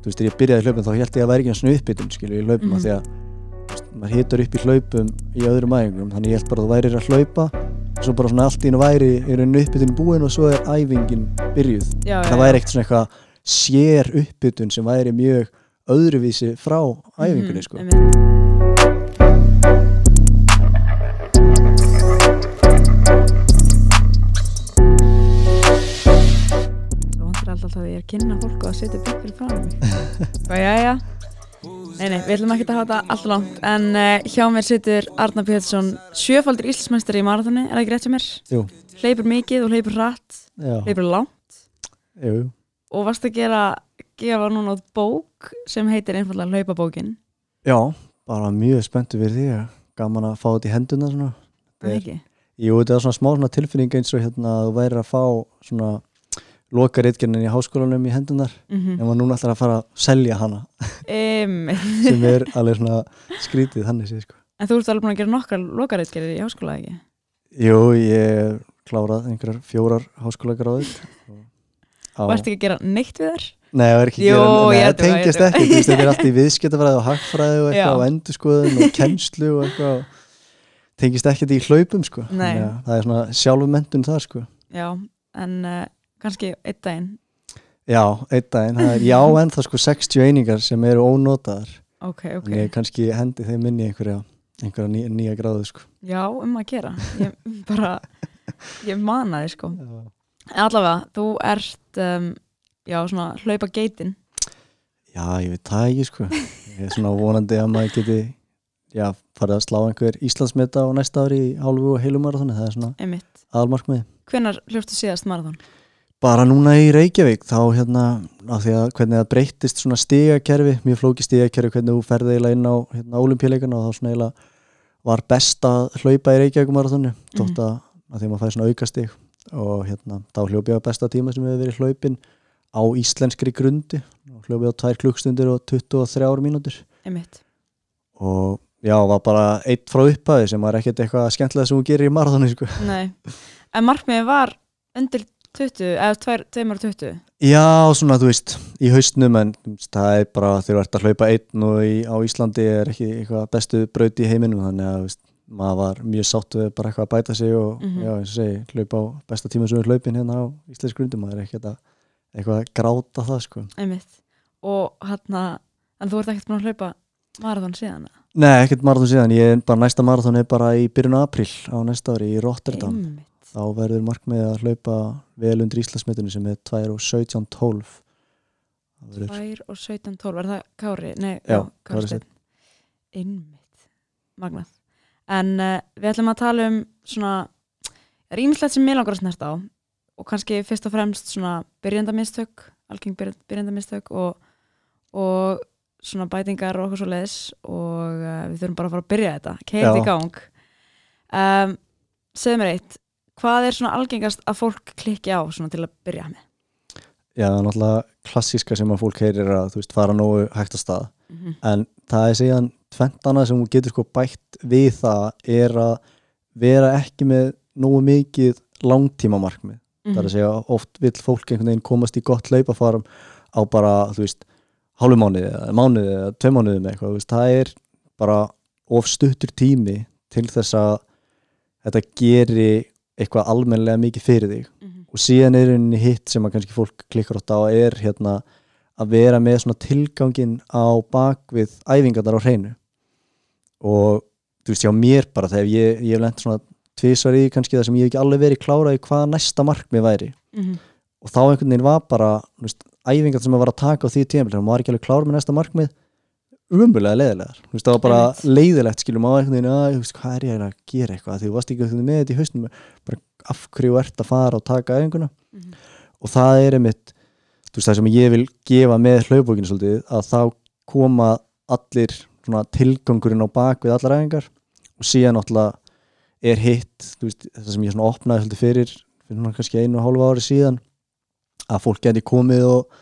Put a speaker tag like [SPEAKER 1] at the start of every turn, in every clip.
[SPEAKER 1] þú veist, þegar ég byrjaði í hlaupum þá held ég að væri ekki svona uppbytun skilju í hlaupum
[SPEAKER 2] Mhm.
[SPEAKER 1] af því að veist, maður hitur upp í hlaupum í öðrum æfingum þannig ég held bara að þú værir að hlaupa og svo bara svona allt í hennu væri í rauninni uppbytun búin og svo er æfingin byrjuð
[SPEAKER 2] já,
[SPEAKER 1] það væri ekkert svona eitthvað sér uppbytun sem væri mjög öðruvísi frá æfingunni sko.
[SPEAKER 2] Mhm, einmitt. Að er kynna fólk og að setja upp fyrir frá já, já Nei, nei, við ætlum ekki að hafa þetta alltaf langt En uh, hjá mér situr Arnar Pétursson Sjöfaldur Íslandsmeistari í marathoni Er það ekki rétt hjá mér?
[SPEAKER 1] Jú.
[SPEAKER 2] Hleypur mikið og hleypur
[SPEAKER 1] Já,
[SPEAKER 2] Hleypur langt
[SPEAKER 1] jú.
[SPEAKER 2] Og varst að gera gefa núna út bók sem heitir einfallega Hlaupabókin
[SPEAKER 1] Já, bara mjög spenntu fyrir því að gaman að fá þetta í henduna svona.
[SPEAKER 2] Það
[SPEAKER 1] Er-
[SPEAKER 2] ekki?
[SPEAKER 1] Jú, þetta er svona smá svona tilfinning eins og hérna að þú væri að fá svona loka reitgernin í háskólanum í hendunar
[SPEAKER 2] Mm
[SPEAKER 1] en maður núna ætlar að fara að selja hana
[SPEAKER 2] Einmitt.
[SPEAKER 1] sem er alveg svona skrítið þannig séð sko.
[SPEAKER 2] En þú ert alveg búin að gera nokkra lokareitgerðir í háskóla, ekki?
[SPEAKER 1] Jú, ég klárað einhverjar fjórar háskólagráður Á-
[SPEAKER 2] Og ert ekki að gera neitt við þær?
[SPEAKER 1] Nei, það er ekki að gera,
[SPEAKER 2] ég
[SPEAKER 1] nei,
[SPEAKER 2] held
[SPEAKER 1] það
[SPEAKER 2] það,
[SPEAKER 1] tengist ekki, þú veist, þetta er allt í viðskiptafræði og hagfræði og
[SPEAKER 2] Já.
[SPEAKER 1] eitthvað og endurskoðun og kennslu og eitthvað tengist ekkert í hlaupum sko það er svona sjálfummentun þar sko
[SPEAKER 2] Já, en uh, kannski einn daginn.
[SPEAKER 1] Já, einn daginn, það er já en það sko 60 einingar sem eru ónotaðar
[SPEAKER 2] Ok, ok.
[SPEAKER 1] en ég kannski hendi þeim inn í einhverja, einhverja ný, nýja gráðu sko
[SPEAKER 2] Já, um að gera. Ég bara, ég mana þig, sko. En allavega, þú ert, um, já, svona hlaupa geitin.
[SPEAKER 1] Já, ég veit það ekki sko ég er svona vonandi að maður geti já, farið að slá einhver Íslandsmeta á næsta ári í hálfu og heilu marathoni það er svona
[SPEAKER 2] Einmitt.
[SPEAKER 1] aðalmarkmið
[SPEAKER 2] Hvenær hljóftu síðast marathon?
[SPEAKER 1] Bara núna í Reykjavík þá hérna af því að hvernig það breyttist svona stigakerfi, mjög flóki stigakerfi hvernig þú ferði eiginlega inn á hérna, olimpíuleikana og þá svona eiginlega var best að hlaupa í Reykjavík marathonu þótt að, að því að maður fæði svona auka stig og hérna þá hljópi ég á besta tíma sem hefur verið hlaupin á íslenskri grundi. Hljópi á 2 klukkstundir og 23 mínútur. Og já, var bara eitt frá upphæði sem var ekkert eitthvað skemmtilega sem hún gerir í marathoni sko.
[SPEAKER 2] En markmiðið var undir 20, eða 220.
[SPEAKER 1] Já, svona þú veist, í haustnum en það er bara þegar þú ert að hlaupa einn og í, á Íslandi er ekki eitthvað bestu braut í heiminum þannig að veist, maður var mjög sátt við bara eitthvað að bæta sig og
[SPEAKER 2] Mhm.
[SPEAKER 1] já, eins og segi, hlaupa á besta tíma sem er hlaupin hérna á Íslands grundum, maður er ekki að eitthvað að gráta það sko.
[SPEAKER 2] Einmitt. Og hérna, en þú ert ekkert búin að hlaupa marathon síðan?
[SPEAKER 1] Nei, ekkert marathon síðan, ég er bara næsta marathon er bara í byrjun apríl á næsta ári í Rotterdam
[SPEAKER 2] Einmitt.
[SPEAKER 1] Þá verður markmið að hlaupa vel undir Íslandsmetinu sem er 2 og 17 12 það verður
[SPEAKER 2] 2 og 17, 12, er það Kári? Nei,
[SPEAKER 1] Já,
[SPEAKER 2] Kári. Einmitt, magnað. En uh, við ætlum að tala um svona, ímislegt sem mér langar að snerta á og kannski fyrst og fremst svona byrjandamistök, algeng byrj- byrjandamistök og, og svona bætingar og okkur svo leiðis og uh, við þurfum bara að fara að byrja þetta, keið í gang. Um, segðu mér eitt, hvað er svona algengast að fólk klikki á svona til að byrja með?
[SPEAKER 1] Já, það er náttúrulega klassíska sem að fólk heyrir að þú veist fara nógu hægt að stað
[SPEAKER 2] Mm
[SPEAKER 1] en það er síðan tventana sem hún getur sko bætt við það er að vera ekki með nógu mikið langtíma markmið
[SPEAKER 2] Mhm.
[SPEAKER 1] það er að segja oft vill fólk einhvern veginn komast í gott hlaupafarm á bara þú veist hálfu mánuði eða mánuði eða tvei mánuði með eitthvað veist, það er bara of stuttur tími til þess að þetta geri eitthvað almennilega mikið fyrir þig
[SPEAKER 2] Mhm.
[SPEAKER 1] og síðan er henni hitt sem að kannski fólk klikkar átt á er hérna að vera með svona tilgangin á bakvið æfingarnar á hreinu og þú veist hjá mér bara þegar ég, ég hef lent svona tvisvar í kannski það sem ég hef ekki alveg verið klárað í hvað næsta markmið væri
[SPEAKER 2] Mhm.
[SPEAKER 1] og þá einhvern veginn var bara veist, æfingar sem að var að taka á því tíma að maður var ekki alveg klár með næsta markmið umbulega leiðilegar þú veist, það var bara leiðilegt skilum á einhvern veginn að, þú veist, hvað er ég að gera eitthvað? Því þú varst ekki veginn með þetta í hausnum. Bara af hverju ert að fara og taka æfinguna?
[SPEAKER 2] Mhm.
[SPEAKER 1] og það er einmitt þú veist, það sem ég vil gefa með hlaupbókinu svolítið að þá koma allir svona tilgangurinn á bak við allar æfingar og síðan náttúrulega er hitt veist, það sem ég svona opnaði svolítið fyrir fyrir kannski einu og hálfa ári síðan að fólk geti komið og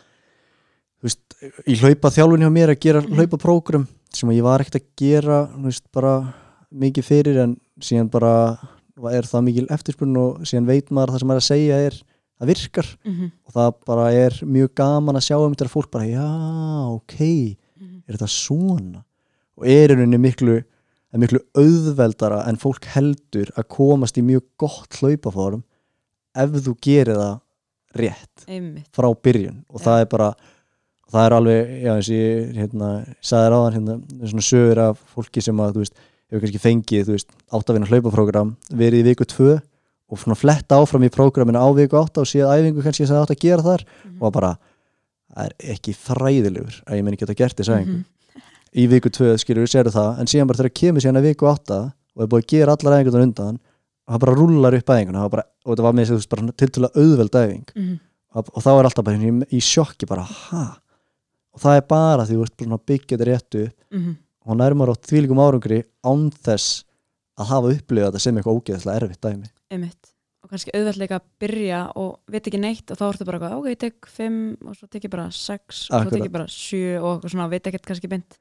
[SPEAKER 1] veist, í hlaupa þjálfun hjá mér að gera
[SPEAKER 2] Mhm.
[SPEAKER 1] hlaupaprógram sem að ég var ekkert að gera veist, bara mikið fyrir en síðan bara er það mikil eftirspurn og síðan veit maður að það sem maður er að segja er það virkar.
[SPEAKER 2] Mhm,
[SPEAKER 1] og það bara er mjög gaman að sjá um þetta fólk bara, já, ok
[SPEAKER 2] mhm,
[SPEAKER 1] er þetta svona? Og er í rauninni miklu, er miklu auðveldara en fólk heldur að komast í mjög gott hlaupaform ef þú gerir það rétt
[SPEAKER 2] einmitt.
[SPEAKER 1] frá byrjun. Og
[SPEAKER 2] Já.
[SPEAKER 1] það er bara það er alveg, já eins og ég hérna, sagði ráðan hérna, svona sögur af fólki sem að, þú veist, hefur kannski fengið þú veist, áttafinna hlaupaprógram verið í viku tvö og svona fletta áfram í prógraminu á viku átta og síðan æfingu kannski sem það átt að gera þar
[SPEAKER 2] Mhm.
[SPEAKER 1] og bara, það er ekki fræðilegur að ég meni geta gert þess æfingu.
[SPEAKER 2] Mhm,
[SPEAKER 1] í viku tvö skilur við sérðu það en síðan bara þegar kemur síðan að viku átta og er búið að gera allar æfingunar undan og það bara rúlar upp æfinguna það bara, og þetta var með þessu bara tiltölulega auðveld æfing.
[SPEAKER 2] Mhm,
[SPEAKER 1] og, og þá er alltaf bara í, sjokki bara ha og það er bara því þú ert svona að byggja þetta réttu upp.
[SPEAKER 2] Mhm,
[SPEAKER 1] og nærmar á þvílíkum árangri án þess að hafa upplifað þetta sem eitthvað ógeðslega erfitt dæmi.
[SPEAKER 2] Einmitt. Og kannski auðveldleika að byrja og veit ekki neitt og þá ertu bara ok, ég tek 5 og svo tek ég bara 6 og svo tek ég bara 7 og svona, veit ekkert kannski beint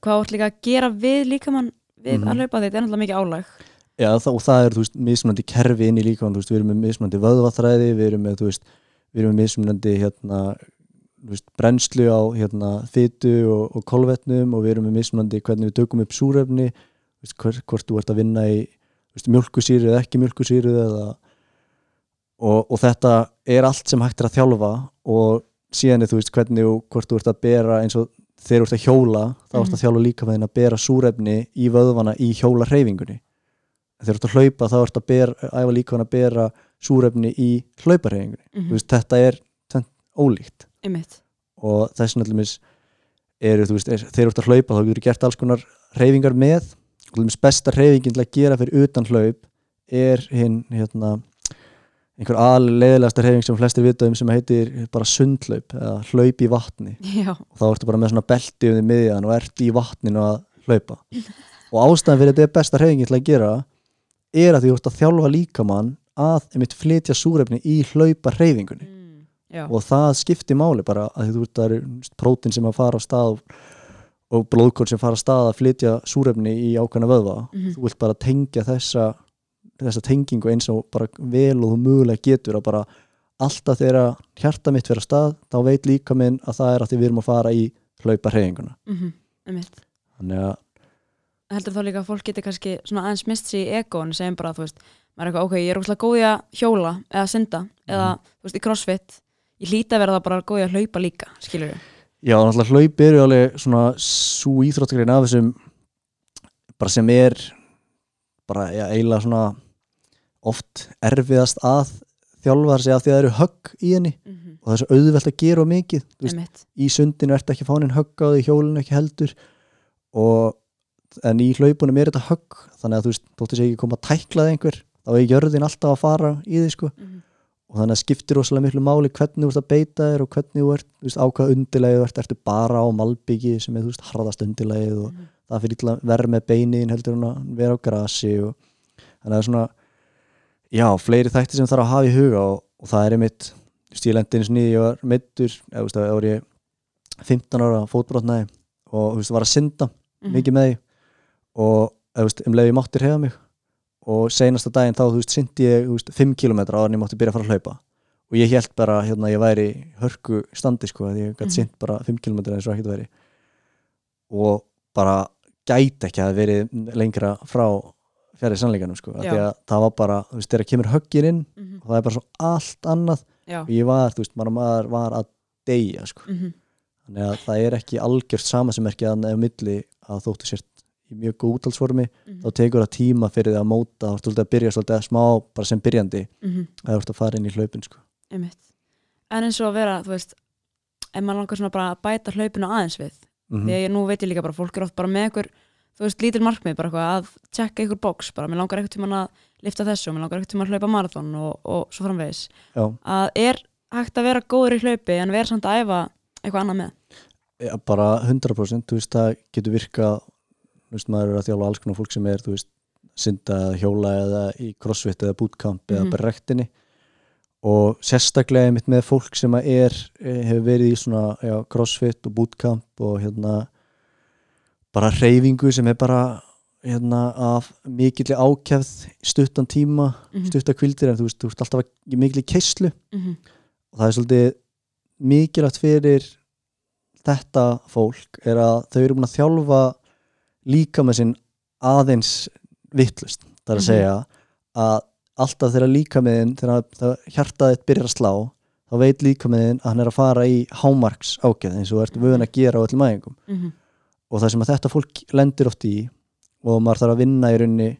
[SPEAKER 2] hvað ert líka að gera við líkamann við
[SPEAKER 1] Mhm.
[SPEAKER 2] að hlaupa þetta er náttúrulega mikið álag.
[SPEAKER 1] Já, það, og það er, þú veist, mismunandi kerfi inn í líkamann, þú veist, við erum með mismunandi vöðvaþræði, við erum með, þú veist, við erum með mismunandi, hérna, veist, brennslu á, hérna, fytu og, og kolvetnum og við erum með mismunandi hvernig við tökum upp súrefni, veist, hvort, hvort þú ert að vinna í, mjölkusýru eða ekki mjölkusýru eða, og, og þetta er allt sem hægt er að þjálfa og síðan er, þú veist, hvernig og hvort þú ert að bera eins og þegar þú ert að hjóla, þá ert
[SPEAKER 2] Mhm.
[SPEAKER 1] að þjálfa líka með að bera súrefni í vöðvana í hjóla hreyfingunni þegar þú ert að hlaupa þá ert að bera, æfa líka að bera súrefni í hlauparhefingunni
[SPEAKER 2] mm
[SPEAKER 1] mm. veist, þetta er tvennt ólíkt
[SPEAKER 2] einmitt.
[SPEAKER 1] Og þess vegna eru, þú veist, er, þegar þú ert að hlaupa þá getur þú gert alls konar hreyfingar með. Og til dæmis besta hreyfingin til að gera fyrir utan hlaup er hinn hérna, einhver aðleiðilegasta hreyfing sem flestir vita um sem heitir bara sundhlaup eða hlaup í vatni.
[SPEAKER 2] Já,
[SPEAKER 1] og þá ertu bara með svona belti um því miðjan og ert í vatninu að hlaupa. Og ástæðan fyrir þetta er besta hreyfingin til að gera er að þú ert að þjálfa líkamann að einmitt flytja súrefni í hlaupa hreyfingunni
[SPEAKER 2] mm, já.
[SPEAKER 1] og það skiptir máli bara að þú ert það eru prótin sem að fara á stað og blóðkórn sem fara á stað að flytja súrefni í ákveðna vöðva.
[SPEAKER 2] Mhm.
[SPEAKER 1] þú vilt bara tengja þessa þessa tengingu eins og bara vel og þú mögulega getur að bara alltaf þegar hjarta mitt fyrir að stað þá veit líka minn að það er að því við erum að fara í hlaupa hreyfinguna
[SPEAKER 2] Mm einmitt.
[SPEAKER 1] Þannig að
[SPEAKER 2] heldur þá líka að fólk geti kannski svona aðeins mist sér í egoin segjum bara, þú veist, maður er eitthvað, ok, ég er óslega góð í að hjóla eða synda, eða, þú veist, í crossfit ég hlýta að vera það bara góð í að hlaupa líka skilur við,
[SPEAKER 1] Já, náttúrulega hlaup eru alveg svona svo íþróttagrein af þessum bara sem er bara ja, eiginlega svona oft erfiðast að þjálfa sig af því að það eru högg í henni
[SPEAKER 2] mm -hmm.
[SPEAKER 1] og það er svo auðvelt að gera mikið veist, í sundinu ertu ekki fánin högg á því hjólinu ekki heldur og en í hlaupunum er þetta högg þannig að þú veist, þóttu sé ekki koma að tæklaði einhver þá er jörðin alltaf að fara í því sko
[SPEAKER 2] mm -hmm.
[SPEAKER 1] Og þannig að skiptir rosalega miklu máli hvernig þú ert að beita þér og hvernig þú ert veist, á hvað undirlegið þú ert, ertu bara á malbyggi sem er þú veist harðast undirlegið og það fyrir verð með beinin heldur hún að vera á grasi og þannig að það er svona já, fleiri þætti sem þarf að hafa í huga og, og það er einmitt og nýði, ég var meittur eða veist, það var ég 15 ára fótbrotnaði og þú veist, var að synda
[SPEAKER 2] Mhm.
[SPEAKER 1] mikið með því og eða, veist, um leið ég mátti reyða mig og seinasta daginn þá, þú veist, syndi ég þú veist, 5 km áður en ég mátti byrja að fara að hlaupa. Og ég held bara, hérna, ég væri hörku standi, sko, að ég gæti
[SPEAKER 2] Mhm.
[SPEAKER 1] synd bara 5 km eins og ekkert væri. Og bara gæti ekki að verið lengra frá fjari sannleikanum, sko, því að það var bara, þú veist, þegar kemur höggin inn
[SPEAKER 2] Mm -hmm.
[SPEAKER 1] og það er bara svo allt annað.
[SPEAKER 2] Já,
[SPEAKER 1] og ég var, þú veist, maður, var að deyja, sko.
[SPEAKER 2] Mm
[SPEAKER 1] þannig að það er ekki algjört samasemmerki að nefn milli að þóttu sért í mjög góð útalsformi
[SPEAKER 2] Mhm.
[SPEAKER 1] þá tekur það tíma fyrir því að móta þá ertu að byrja svolítið að smá bara sem byrjandi
[SPEAKER 2] Mhm.
[SPEAKER 1] að þú ert að fara inn í hlaupin sko.
[SPEAKER 2] en eins og að vera, þú veist ef maður langar svona bara að bæta hlaupinu aðeins við
[SPEAKER 1] mm
[SPEAKER 2] að ég, nú veit ég líka bara, fólk er oft bara með einhver þú veist, lítil markmið, bara eitthvað að tjekka einhver box, bara, mér langar eitthvað tíma að lifta þessu, mér langar eitthvað tíma að hlaupa marathon og, og svo framvegis,
[SPEAKER 1] Já,
[SPEAKER 2] að er hægt að vera góður í hlaupi en vera samt að æfa eitthvað annað með
[SPEAKER 1] ja, bara 100% þú veist, það getur virkað veist, maður er að þjála alls konar fólk sem er veist, synda hjóla eða í crossfit eða bootcamp
[SPEAKER 2] Mhm.
[SPEAKER 1] eða bara rektinni og sérstaklega mitt með fólk sem er eh, hefur verið í svona já, crossfit og bootcamp og hérna bara reyfingu sem er bara hérna, af mikilli ákjæfð stuttan tíma,
[SPEAKER 2] Mhm.
[SPEAKER 1] stuttakvildir en þú veist, þú veist alltaf í mikilli keislu
[SPEAKER 2] Mhm.
[SPEAKER 1] og það er svolítið mikilvægt fyrir þetta fólk er að þau eru búin að þjálfa líka með sinn aðeins vittlust, það er að
[SPEAKER 2] Mhm.
[SPEAKER 1] segja að alltaf þegar líka með þinn þegar hjartaðið byrjar að slá þá veit líka með þinn að hann er að fara í hámarks ákjæð eins og þú ert vöðun að gera á öllum æfingum
[SPEAKER 2] Mhm.
[SPEAKER 1] og það sem að þetta fólk lendir oft í og maður þarf að vinna í raunni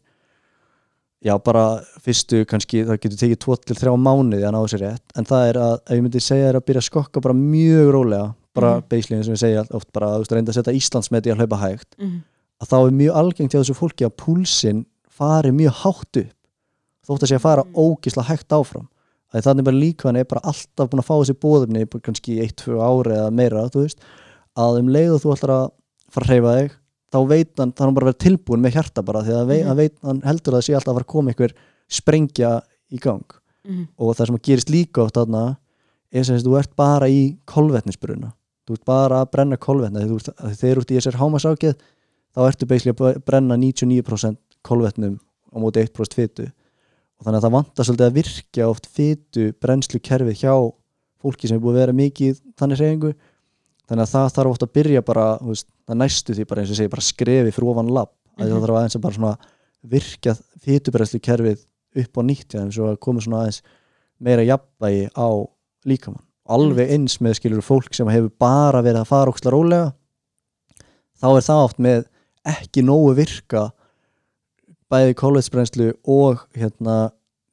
[SPEAKER 1] já bara fyrstu kannski það getur tekið 2-3 mánuði að ná sér rétt en það er að ef ég myndi segja er að byrja að skokka bara mjög rólega bara mm.
[SPEAKER 2] Mhm.
[SPEAKER 1] beislíðin sem við segja oft bara að reynda að setja Íslandsmeti að hlaupa hægt
[SPEAKER 2] Mhm.
[SPEAKER 1] Að þá er mjög algengt hjá þessu fólki að púlsinn fari mjög hátt upp þótt að sé að fara
[SPEAKER 2] Mm.
[SPEAKER 1] ógisla hægt áfram að þannig bara líkvæðan er bara alltaf búin að fá þessi bóðumni kannski 1-2 ári eða meira veist, að um leið og þú ætlar að fara að hreyfa þig þá veit hann, þá er hann bara að vera tilbúin með hjarta bara því að hann, veit, hann heldur að það sé alltaf að fara að koma einhver sprengja í gang
[SPEAKER 2] Mhm.
[SPEAKER 1] og það sem gerist líka oft þarna er sem að þú ert bara í kolvetnisbruna þú ert bara að brenna kolvetna þegar þú ert- að þegar þú ert í þessar hámasákið þá ertu basically að brenna 99% kolvetnum á móti 1% fytu og þannig að það vantar svolítið að virkja oft fytu brennslu kerfið hjá fólki sem er búið að vera mikið þannig reyningu þannig að það þarf oft að byrja bara veist, það næstu því bara eins og segi bara skrefi fyrir ofan lapp að
[SPEAKER 2] Mhm.
[SPEAKER 1] það þarf aðeins að bara svona virkja fytubrennslu kerfið upp á nýtt þeim svo að koma svona aðeins meira jafnvægi á líkamann. Alveg eins með skilur fólk sem hefur bara verið að fara óksla rólega þá er það oft með ekki nógu virka bæði kólvetsbrennslu og hérna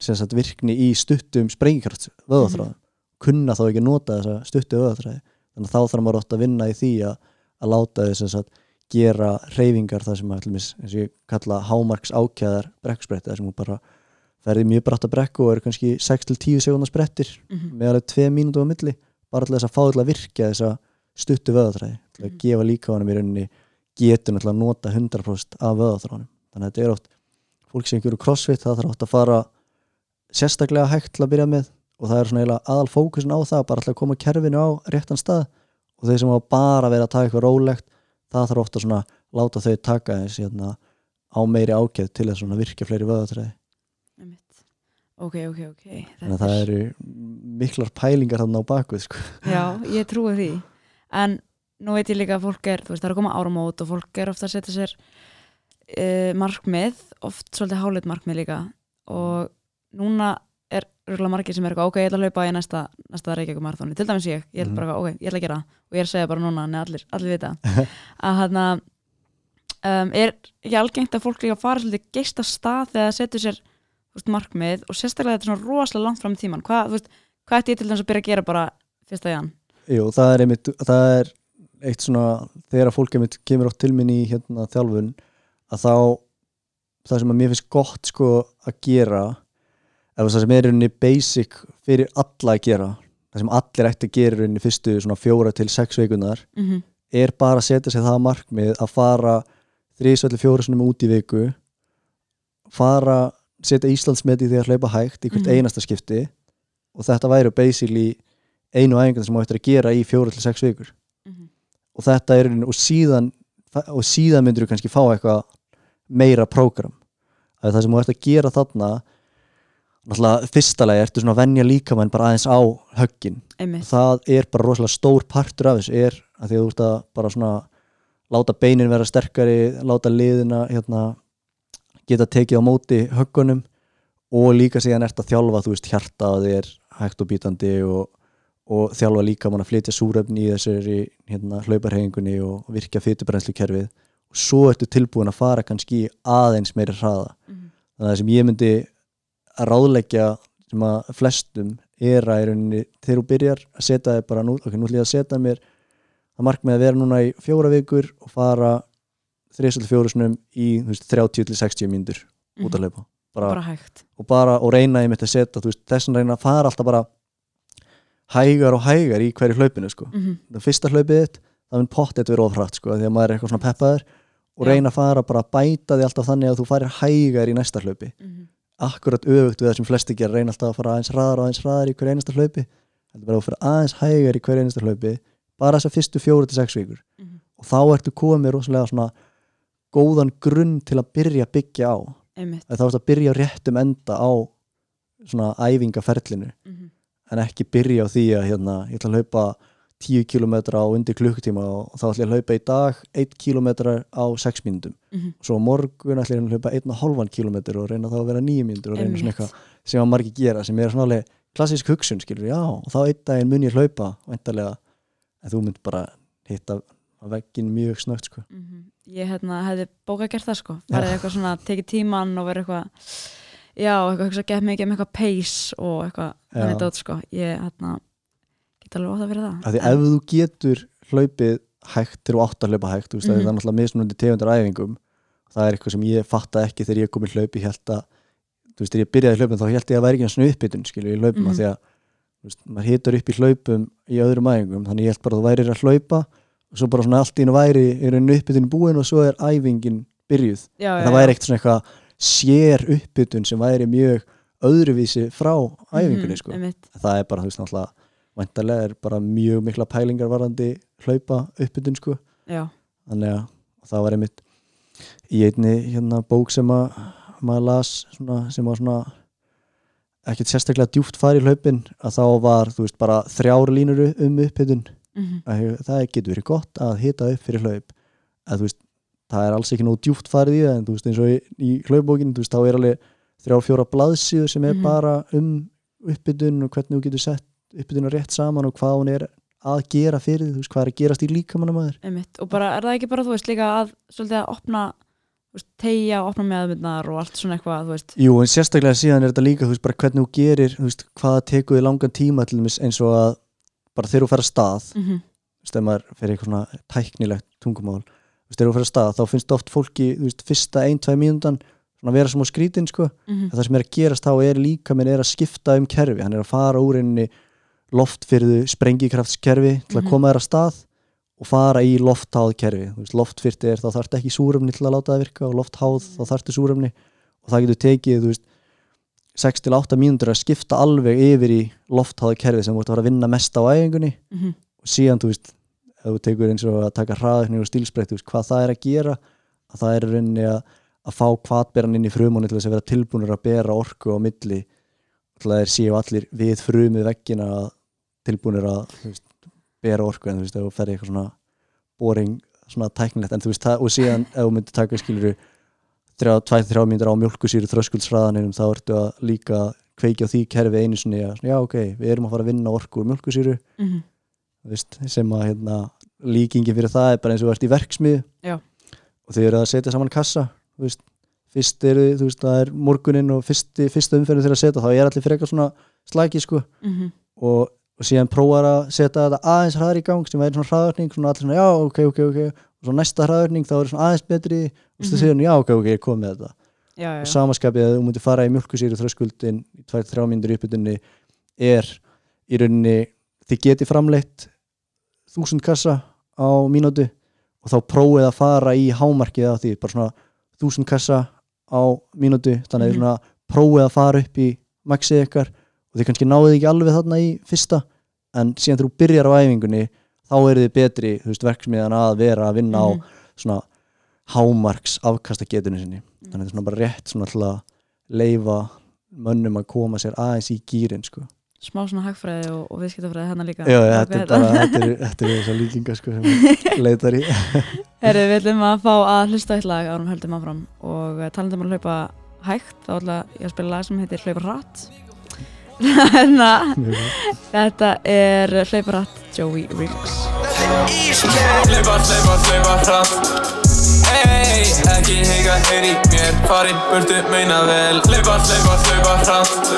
[SPEAKER 1] sagt virkni í stuttum sprengikraft vöðaþráðum kunna þá ekki nota þessa stuttu vöðaþræði þannig að þá þarf maður ótt að vinna í því að, að láta þess að gera reyfingar það sem að allumis, eins og ég kalla hámarks ákjæðar brekkspretti þar sem hún bara ferði mjög bratt að brekku og eru kannski 6-10 sekundar sprettir
[SPEAKER 2] Mhm.
[SPEAKER 1] með alveg 2 mínútu á milli bara til þess að fá til að virkja þessa stuttu vöðaþræði til að
[SPEAKER 2] Mhm.
[SPEAKER 1] gefa líka honum í rauninni getur náttúrulega að nota 100% af vöðaþráðunum þannig að þetta er oft fólk sem eru crossfit það þarf oft að fara sérstaklega hægt til að byrja með og það er svona eiginlega aðal fókusin á það bara alltaf að koma kerfinu á réttan stað. Og þeir sem hafa bara verið að taka eitthvað rólegt það þarf ofta svona láta þau taka þess hérna, á meiri ákjöð til að virkja fleiri vöðatræði
[SPEAKER 2] ok, ok, ok.
[SPEAKER 1] Þannig að það eru miklar pælingar þarna á bakvið sko.
[SPEAKER 2] já, ég trúi því. En nú veit ég líka að fólk er þú veist, það er að koma áramót og fólk er ofta að setja sér uh, markmið oft svolítið háleit markmið líka. Og núna er rúglega margir sem er ok, ég ætla að hlaupa í næsta, næsta Reykjavík marathóni, til dæmis ég, ég ætla
[SPEAKER 1] Mhm.
[SPEAKER 2] bara, ok, ég ætla að gera og ég er að segja bara núna, neða allir, allir vita. Að hann um, er ekki algengt að fólk líka fara svolítið geist af stað þegar það setur sér veist, markmið og sérstaklega þetta er svona rosalega langt fram í tíman hvað, þú veist, hvað ætti ég til dæmis að byrja að gera bara fyrsta jan?
[SPEAKER 1] Jú, það er einmitt það er eitt svona þegar að fólk einmitt kemur átt til minn í hérna, þjálfun að þá það sem að mér finnst gott sko að gera eða það sem er rauninni basic fyrir alla að gera það sem allir ætti að gera rauninni fyrstu svona fjóra til sex veikunar
[SPEAKER 2] Mm -hmm.
[SPEAKER 1] er bara að setja sig það markmið að fara þrísvelli fjóra sinum út í viku fara setja Íslandsmeti að hlaupa hægt í hvert
[SPEAKER 2] Mhm.
[SPEAKER 1] einasta skipti og þetta væri basically einu æfingar sem á eftir að gera í fjóra til sex vikur og þetta er og síðan og síðan myndur þú kannski fá eitthvað meira prógram. Að það sem þú ert að gera þarna náttúrulega fyrsta lagi ertu svona að venja líkamann bara aðeins á höggin. Það er bara rosalega stór partur af þessu er að því að þú ert að bara svona láta beinin vera sterkari láta liðina hérna, geta tekið á móti höggunum og líka síðan ert að þjálfa þú veist hjarta að þið er hægt og bítandi og, og þjálfa líka mann að flytja súrefni í þessari hérna, hlauparhefingunni og virkja fytubrennslukerfið og svo ertu tilbúin að fara kannski aðeins meiri hraða.
[SPEAKER 2] Mhm.
[SPEAKER 1] þannig að það sem ég myndi að ráðleggja sem að flestum er að rauninni þegar þú byrjar að setja þig bara nú, ok, nú ætlum ég að setja mér að markmið að vera núna í fjóra vikur og fara þrísall fjórusunum í þú veist, 30 til 60 mínútur út að hlaupa. Bara,
[SPEAKER 2] bara hægt.
[SPEAKER 1] og bara og reyna ég mitt að setja þess að reyna að fara alltaf bara hægar og hægar í hverju hlaupinu sko.
[SPEAKER 2] mm -hmm.
[SPEAKER 1] það fyrsta hlaupið þitt það mun pottet vera ofrætt sko, því að maður er eitthvað svona peppaður og reyna að fara bara að bæta því alltaf þannig að þú farir hægar í næsta hlaupi. Akkurat öfugt við það sem flesti gera reyna alltaf að fara aðeins hraðar og aðeins hraðar í hverju einasta hlaupi heldur bara að fyrir aðeins hægar í hverju einasta hlaupi bara þessar fyrstu fjóru til sex vikur.
[SPEAKER 2] Mhm.
[SPEAKER 1] og þá ertu komið rosalega svona góðan grunn til að byrja að byggja á. Að þá ertu að byrja réttum enda á svona æfingaferlinu.
[SPEAKER 2] Mm
[SPEAKER 1] en ekki byrja á því að hérna, ég ætla að hlaupa 10 km á undir klukkutíma og þá ætla ég að hlaupa í dag 1 km á 6 mínútum
[SPEAKER 2] -hmm.
[SPEAKER 1] svo morgun ætla ég að hlaupa 1,5 km og reyna þá að vera 9 mínútur og reyna svona eitthvað sem að margir gera sem er svona alveg klassísk hugsun skilur, já, og þá einn daginn mun ég hlaupa væntalega, en þú mynd bara hitta veggin mjög snögt sko.
[SPEAKER 2] Mhm. ég hérna, hefði bókað gert það sko farið eitthvað svona, tekið tíman og verið eitthvað já, eitthvað hugsa gett mikið um eitthvað pace og eitthvað
[SPEAKER 1] Já.
[SPEAKER 2] þannig dót sko ég hérna, get alveg ótt að fyrir það
[SPEAKER 1] því ef þú getur hlaupið hægt til þú átt að hlaupa hægt, þú veist, mm
[SPEAKER 2] Mhm.
[SPEAKER 1] það er náttúrulega mismunandi tegundur af æfingum, það er eitthvað sem ég fatta ekki þegar ég kom í hlaup, ég held að þú veist, þegar ég byrjaði hlaupin þá held ég að það væri ekki uppbytun, skilju, í hlaupum
[SPEAKER 2] Mhm.
[SPEAKER 1] mm því að, þú veist, maður hitur upp í hlaupum í öðrum æfingum, þannig ég held bara að þú værir að hlaupa og svo bara svona allt í einu væri rauninu uppbytun búin og svo er æfingin byrjuð,
[SPEAKER 2] já,
[SPEAKER 1] það væri ekkert svona eitthvað sér uppbytun sem væri mjög öðruvísi frá æfingunni, sko.
[SPEAKER 2] einmitt,
[SPEAKER 1] það er bara, þú veist, náttúrulega væntalega er bara mjög mikla pælingar varandi hlaupa uppbytun sko. Þannig að það var einmitt í einni hérna bók sem að maður las svona, sem var svona ekkert sérstaklega djúpt fari í hlaupin að þá var, þú veist, bara þrjár línur um uppbytun.
[SPEAKER 2] Mm
[SPEAKER 1] að það getur verið gott að hita upp fyrir hlaup að þú veist, það er alls ekki nóg djúpt farið í það en þú veist, eins og í, í hlaupbókinu þú veist, þá er alveg þrjár fjóra blaðsíður sem er
[SPEAKER 2] Mhm.
[SPEAKER 1] bara um uppbytun og hvernig þú getur sett uppbytuna rétt saman og hvað hún er að gera fyrir því, þú veist, hvað er að gerast í líkamannum
[SPEAKER 2] og bara, er það ekki bara, þú veist, líka að svolítið að opna, tegja opna meðmyndnar og allt svona eitthvað, veist
[SPEAKER 1] Jú, en sérstaklega síðan er þetta líka, þú veist, bara hvernig þú gerir þú veist, hvað tekur þið langan tíma til dæmis eins og að bara þegar þú fer að stað
[SPEAKER 2] mm -hmm.
[SPEAKER 1] þú veist, ef maður fer eitthvað svona tæknilegt tungumál, þegar þú fer að stað þá finnst oft fólki, veist, fyrsta ein, tvæ mínúndan svona vera sem á skrítin, sko
[SPEAKER 2] Mhm.
[SPEAKER 1] en það sem er að gerast þá er líka minn er að skipta um kerfi, hann er að fara úr einni loftfyrðu sprengikraftskerfi til að
[SPEAKER 2] Mhm.
[SPEAKER 1] koma þér að stað og fara í loftháð kerfi þú veist, loftfyrti er þá þarf ekki súrumni til að láta það virka og loftháð þá þarftu súrumni og það getur tekið, veist 6-8 mínútur að skipta alveg yfir í loftháð kerfi sem ert að fara að vinna mest á æfingunni
[SPEAKER 2] Mhm.
[SPEAKER 1] og síðan, þú veist, ef þú tekur eins og að taka hraðaukning og stílsbreytt, hvað það er að gera að það er rauninni að, að fá kvatberan inn í frumunni til þess að vera tilbúinur að bera orku á milli til að þeir séu allir við frumið veggina tilbúinur að veist, bera orku en þú veist, ef þú ferði eitthvað svona boring, svona tæknilegt en þú veist, og síðan ef þú myndir taka skiluru 2-3 mínútur á mjölkusýru þröskuldsraðanum þá ertu að líka kveikja því kerfi einu sinni að, já ok, við erum að fara að vinna orku úr mjölkusýru
[SPEAKER 2] Mhm.
[SPEAKER 1] þú veist, sem að hérna, líkingi fyrir það er bara eins og ert í verksmið
[SPEAKER 2] Já.
[SPEAKER 1] og þið eru að setja saman kassa veist, fyrst eru þú veist, það er morgunin og fyrsti, fyrsta umferðu þeirra að setja þá er allir frekar svona slæki sko.
[SPEAKER 2] Mhm.
[SPEAKER 1] og, og síðan prófar að setja þetta aðeins hraðar í gang sem væri svona hraðarning svona allir svona já ok ok ok. Og svo næsta hraðarning þá er svona aðeins betri. Og þú
[SPEAKER 2] Mhm.
[SPEAKER 1] segir já ok ok ég kom með þetta.
[SPEAKER 2] Já, já,
[SPEAKER 1] og samaskapið að þú myndir fara í mjölkusýri þröskuldin í 2-3 mínútur í uppbytunni er í rauninni þið geti framleitt þúsund kassa á mínútu og þá prófið að fara í hámarkið á því, bara svona þúsund kassa á mínútu þannig að
[SPEAKER 2] Mhm.
[SPEAKER 1] mm svona prófið að fara upp í maxið ykkar og þið kannski náðuð ekki alveg þarna í fyrsta en síðan þú byrjar á æfingunni þá eru þið betri, veist, verksmiðan að vera að vinna á
[SPEAKER 2] Mhm.
[SPEAKER 1] svona hámarks afkasta getunni sinni þannig að þetta er svona bara rétt svona til að leifa mönnum að koma sér aðeins í gýrin sko.
[SPEAKER 2] Smá svona hagfræði og, og viðskiptafræði hennar líka.
[SPEAKER 1] Já, þetta
[SPEAKER 2] við
[SPEAKER 1] er bara þetta. er, þetta er þessar líkinga sko, sem maður leitar í.
[SPEAKER 2] Herri, við ætlum að fá að hlusta eitt lag árum höldum áfram og uh, talandi um að hlaupa hægt þá ætla ég að spila lag sem heitir Hlaupa hratt Þannig að
[SPEAKER 1] Mjög gott.
[SPEAKER 2] þetta er Hlaupa hratt Joey Riggs
[SPEAKER 3] Hlaupa, hlaupa, hlaupa hratt Ey, ekki hika, heyri mér Farin burtu, meina vel. Hlaupa, hlaupa, hlaupa hratt.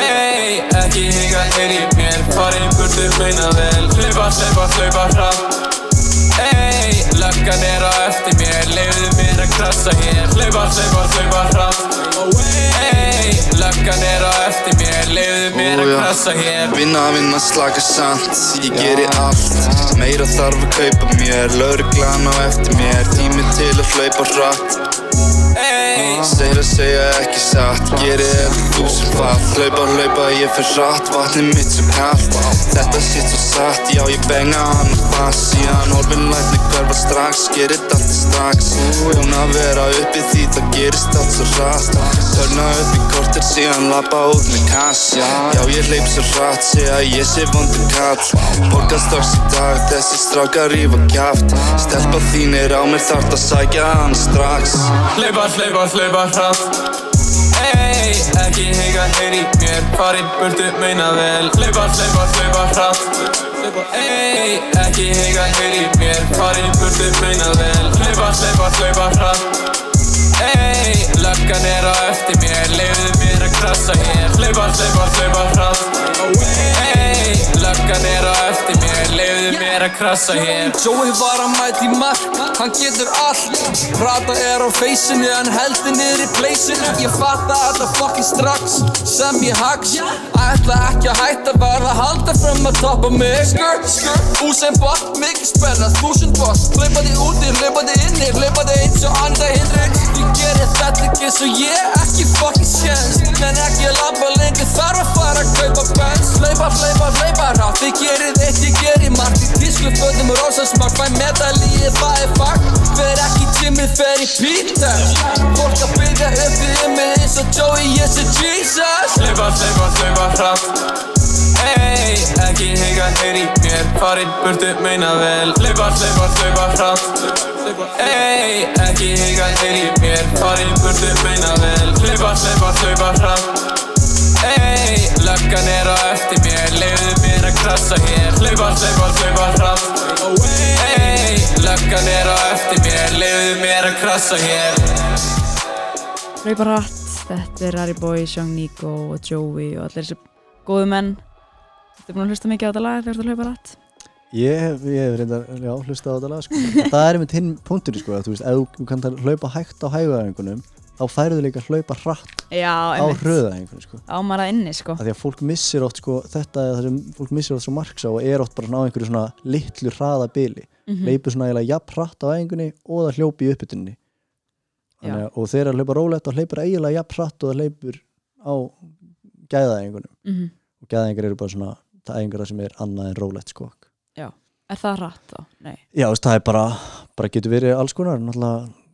[SPEAKER 3] Ey, ekki hika, heyri mér Farin burtu, meina vel. Hlaupa, hlaupa, hlaupa hratt. Ey, löggan er á eftir mér Leifðu mér að krasa hér. Hlaupa, hlaupa, hlaupa hratt Ey, löggan er á eftir mér Leifðu mér að krasa hér.
[SPEAKER 4] Vinna, vinna, slaka samt Ég geri allt. Meira þarf að kaupa mér Lauruglan á eftir mér. Tími til að hlaupa hratt Segir að segja ekki satt Gerið þetta þúsund fall Hlaupa, hlaupa, ég fyrir hratt Vatnið mitt svo kallt Þetta sitt svo satt Já, ég benga hann. Og fast Síðan orfin lætni hverfa strax Gerið allt strax. Búin að vera uppi því það gerist allt svo rætt Törna upp í kortir síðan lappa út með kass Já, ég hleyp svo rætt Segja ég sé vondur kall Borga strax í dag Þessi strákar rífa kjaft. Stelpa þín er á mér þarft að sækja hann strax.
[SPEAKER 3] Hlaupa, hlaupa, hlaupa hratt. Ey, ekki hika, heyri mér. Farin burtu, meina vel. Hlaupa, hlaupa, hlaupa hratt. Ey, ekki hika, heyri mér. Farin burtu, meina vel. Hlaupa, hlaupa, hlaupa hratt. Ey, löggan er á eftir mér. Leifðu mér að krasa hér Hlaupa, hlaupa, hlaupa hratt Ey, löggan er á eftir mér Leifðu mér að krasa hér.
[SPEAKER 5] Joey var að mæta í mark, hann getur allt. Prata er á feysinu, hann heldur niður í pleysinu Ég fatta þetta fucking strax, sem ég haks Ætla ekki að hætta, að halda fram að toppa mig. Skur, skur, Usain Bolt, mikið spenna, þúsund boss Hlaupaði úti, hlaupaði inni, hlaupaði eins og anda hindri Ég gerir þetta ekki svo ég ekki fucking séns Men ekki að labba lengi, þarf að fara að kaupa pens Hlaupa, hlaupa, hlaupa rátt, þið gerir eitt, ég gerir margt Í tísku fötum og rósasmart, fæ medalíi, það er fakt Fer ekki tímið, fer í pítast Fólk að byrja upp í mig eins og Joey, ég sé Jesus.
[SPEAKER 3] Hlaupa, hlaupa, hlaupa hratt Ey, ekki hika, heyri mér. Farin burtu, meina vel. Hlaupa, hlaupa, hlaupa hratt Ey, ekki hika, heyri mér. Farin burtu, meina vel. Hlaupa, hlaupa, hlaupa hratt Ey, löggan er á eftir mér. Leifðu mér að krasa hér. Hlaupa, hlaupa, hlaupa hratt Ey, löggan er á eftir mér. Leifðu mér að krasa hér.
[SPEAKER 2] Hlaupa hratt, þetta er Harry Boy, Young Nico og Joey og allir þessi góðu menn. Þetta er búin að hlusta mikið á þetta lag þegar þú hlaupa hratt
[SPEAKER 1] Ég hef, ég hef reyndar, já, hlustað á þetta lag sko. Það er einmitt hinn punktur sko, að þú veist, ef þú- þú kannt að hlaupa hægt á hæguæfingunum þá færðu líka að hlaupa hratt
[SPEAKER 2] Já,
[SPEAKER 1] á
[SPEAKER 2] einmitt,
[SPEAKER 1] hröðæfingunum sko.
[SPEAKER 2] ámar að inni sko
[SPEAKER 1] því að fólk missir oft sko, þetta er það sem fólk missir oft svo marks á og er oft bara á einhverju svona litlu hraða bili
[SPEAKER 2] Mhm.
[SPEAKER 1] leipur svona eiginlega jafn hratt á æfingunni og það hljópi í uppbytunni
[SPEAKER 2] Já.
[SPEAKER 1] og þegar það hlaupa rólegt þá hleypur eiginlega jafn hratt og það hleypur á gæðaæfingunum
[SPEAKER 2] Mhm.
[SPEAKER 1] og gæðaæfingar eru bara svona það æfingar sem er annað en rólegt sko
[SPEAKER 2] Er það hratt þá? Nei
[SPEAKER 1] Já, það er bara, bara getur verið alls konar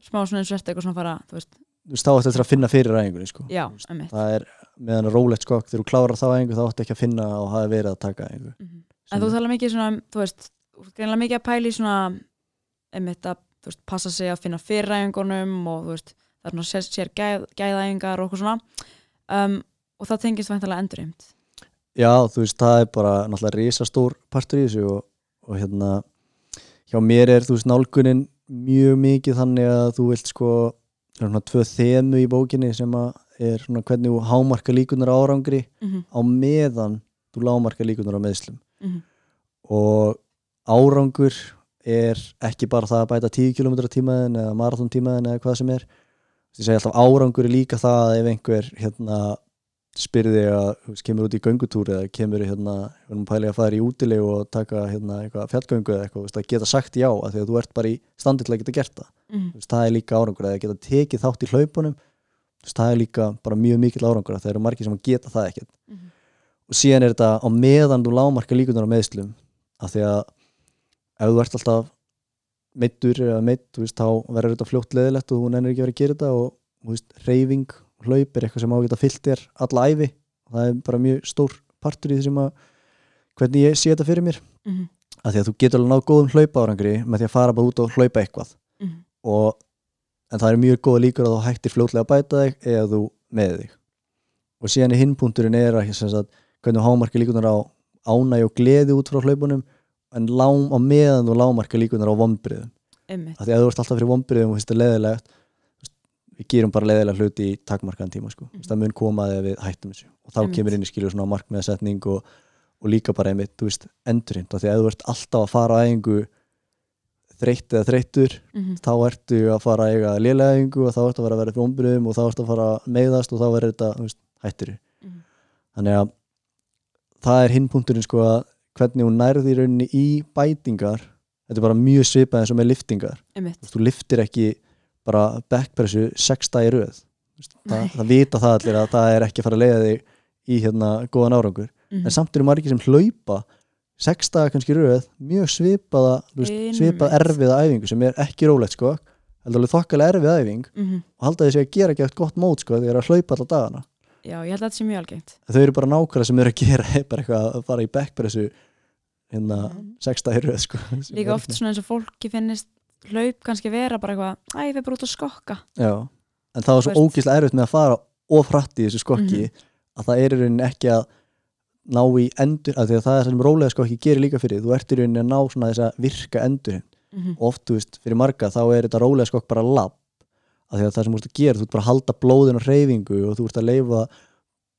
[SPEAKER 2] Smá svona eins og ert eitthvað svona fara, þú veist,
[SPEAKER 1] þá ætti eftir að finna fyrir æfingunni sko.
[SPEAKER 2] Já, einmitt
[SPEAKER 1] það er meðan rólegt skokk þegar þú klárar þá æfingu þá ætti ekki að finna og hafa verið að taka æfingu
[SPEAKER 2] Mhm. En þú tala mikið svona, um, þú veist, greinlega mikið að pæla í svona, einmitt að, veist, passa sig að finna fyrræfingunum og þú veist, það er svona sér, sér gæð, gæðæfingar og okkur svona um, og það tengist væntalega endurheimt.
[SPEAKER 1] Já, þú veist, það er bara náttúrulega risastór partur í þessu og, og hérna hjá mér er, þú veist, nálgunin mjög mikið þannig að þú vilt sko það er svona tvö þemu í bókinni sem er svona hvernig þú hámarka líkunar á árangri
[SPEAKER 2] Mm -hmm.
[SPEAKER 1] á meðan þú lámarka líkunar á meðslum
[SPEAKER 2] Mhm.
[SPEAKER 1] og árangur er ekki bara það að bæta 10 km tímaðin eða marathon tímaðin eða hvað sem er ég segi alltaf árangur er líka það að ef einhver hérna spyrði að kemur út í göngutúr eða kemur hérna, við erum pælið að fara í útilegu og taka hérna, eitthvað fjallgöngu eða eitthvað, veist, að geta sagt já að því að þú ert bara í standi til að geta gert það
[SPEAKER 2] Mm
[SPEAKER 1] veist, það er líka árangur að geta tekið þátt í hlaupunum veist, það er líka bara mjög mikill árangur að það eru margir sem geta það ekkert
[SPEAKER 2] Mhm.
[SPEAKER 1] og síðan er þetta á meðan þú lámarka líkunar á meðslum af því að ef þú ert alltaf meittur eða meitt, veist, þá verður þetta fljótt leðilegt og þú nennir ekki að vera að gera þetta og reyfing, hlaup er eitthvað sem á að geta fyllt þér alla æfi og það er bara mjög stór partur í því sem að hvernig ég sé þetta fyrir mér
[SPEAKER 2] Mhm.
[SPEAKER 1] af því að þú getur alveg náð góðum hlaupa árangri með því að fara bara út og hlaupa eitthvað. Og en það er mjög góða líkur að þú hættir fljótlega að bæta þig eða þú með þig og síðan í hinpunturinn er að sagt, hvernig þú hámarka líkunar á ánæg og gleði út frá hlaupunum en lám á meðan þú lámarka líkunar á vombriðum
[SPEAKER 2] Einmitt.
[SPEAKER 1] af því að þú ert alltaf fyrir vombriðum og finnst það leðilegt við gerum bara leðilega hluti í takmarkaðan tíma sko. mm. það mun koma þegar við hættum þessu og þá
[SPEAKER 2] Einmitt.
[SPEAKER 1] kemur inn í skilju svona markmiðasetning og, og líka bara einmitt, þú veist, endurinn af því að þú ert alltaf að fara að einhver þreytt eða þreyttur
[SPEAKER 2] Mhm.
[SPEAKER 1] þá ertu að fara að eiga einhver og þá ertu að fara að vera fyrir ombriðum og þá ertu að fara að meiðast og þá verður þetta hættir
[SPEAKER 2] Mhm.
[SPEAKER 1] þannig að það er hinpunkturinn sko að hvernig hún nærði í rauninni í bætingar þetta er bara mjög svipað eins og með liftingar. Þú liftir ekki bara backpressu sexta í veist, það, það vita það allir að það er ekki að fara að leiða þig í hérna góðan árangur
[SPEAKER 2] Mhm.
[SPEAKER 1] en samt eru margir sem hlaupa sex daga kannski röð, mjög svipaða
[SPEAKER 2] Einmitt.
[SPEAKER 1] svipað erfiða æfingu sem er ekki rólegt sko, heldur alveg þokkalega erfið æfing
[SPEAKER 2] Mhm.
[SPEAKER 1] og halda þessi að gera ekki eftir gott mót sko, þegar að hlaupa alla dagana
[SPEAKER 2] Já, ég held að þetta sé mjög algengt
[SPEAKER 1] þau eru bara nákvæmlega sem eru að gera er bara eitthvað að fara í backpressu hérna sex daga í röð sko.
[SPEAKER 2] Líka oft svona eins og fólki finnist hlaup kannski vera bara eitthvað Æ, við bara út að skokka
[SPEAKER 1] Já, en það var svo ógíslega erfitt með að fara of hratt í þessu skokki
[SPEAKER 2] Mhm.
[SPEAKER 1] að það er í rauninni ekki að ná í endur, að því að það er sem rólega skokki gerir líka fyrir, þú ert í rauninni að ná svona þess að virka endur
[SPEAKER 2] Mhm.
[SPEAKER 1] oft, þú veist, fyrir marga þá er þetta rólega skokk bara lapp að því að það sem þú ert að gera, þú ert bara að halda blóðin og hreyfingu og þú ert að leifa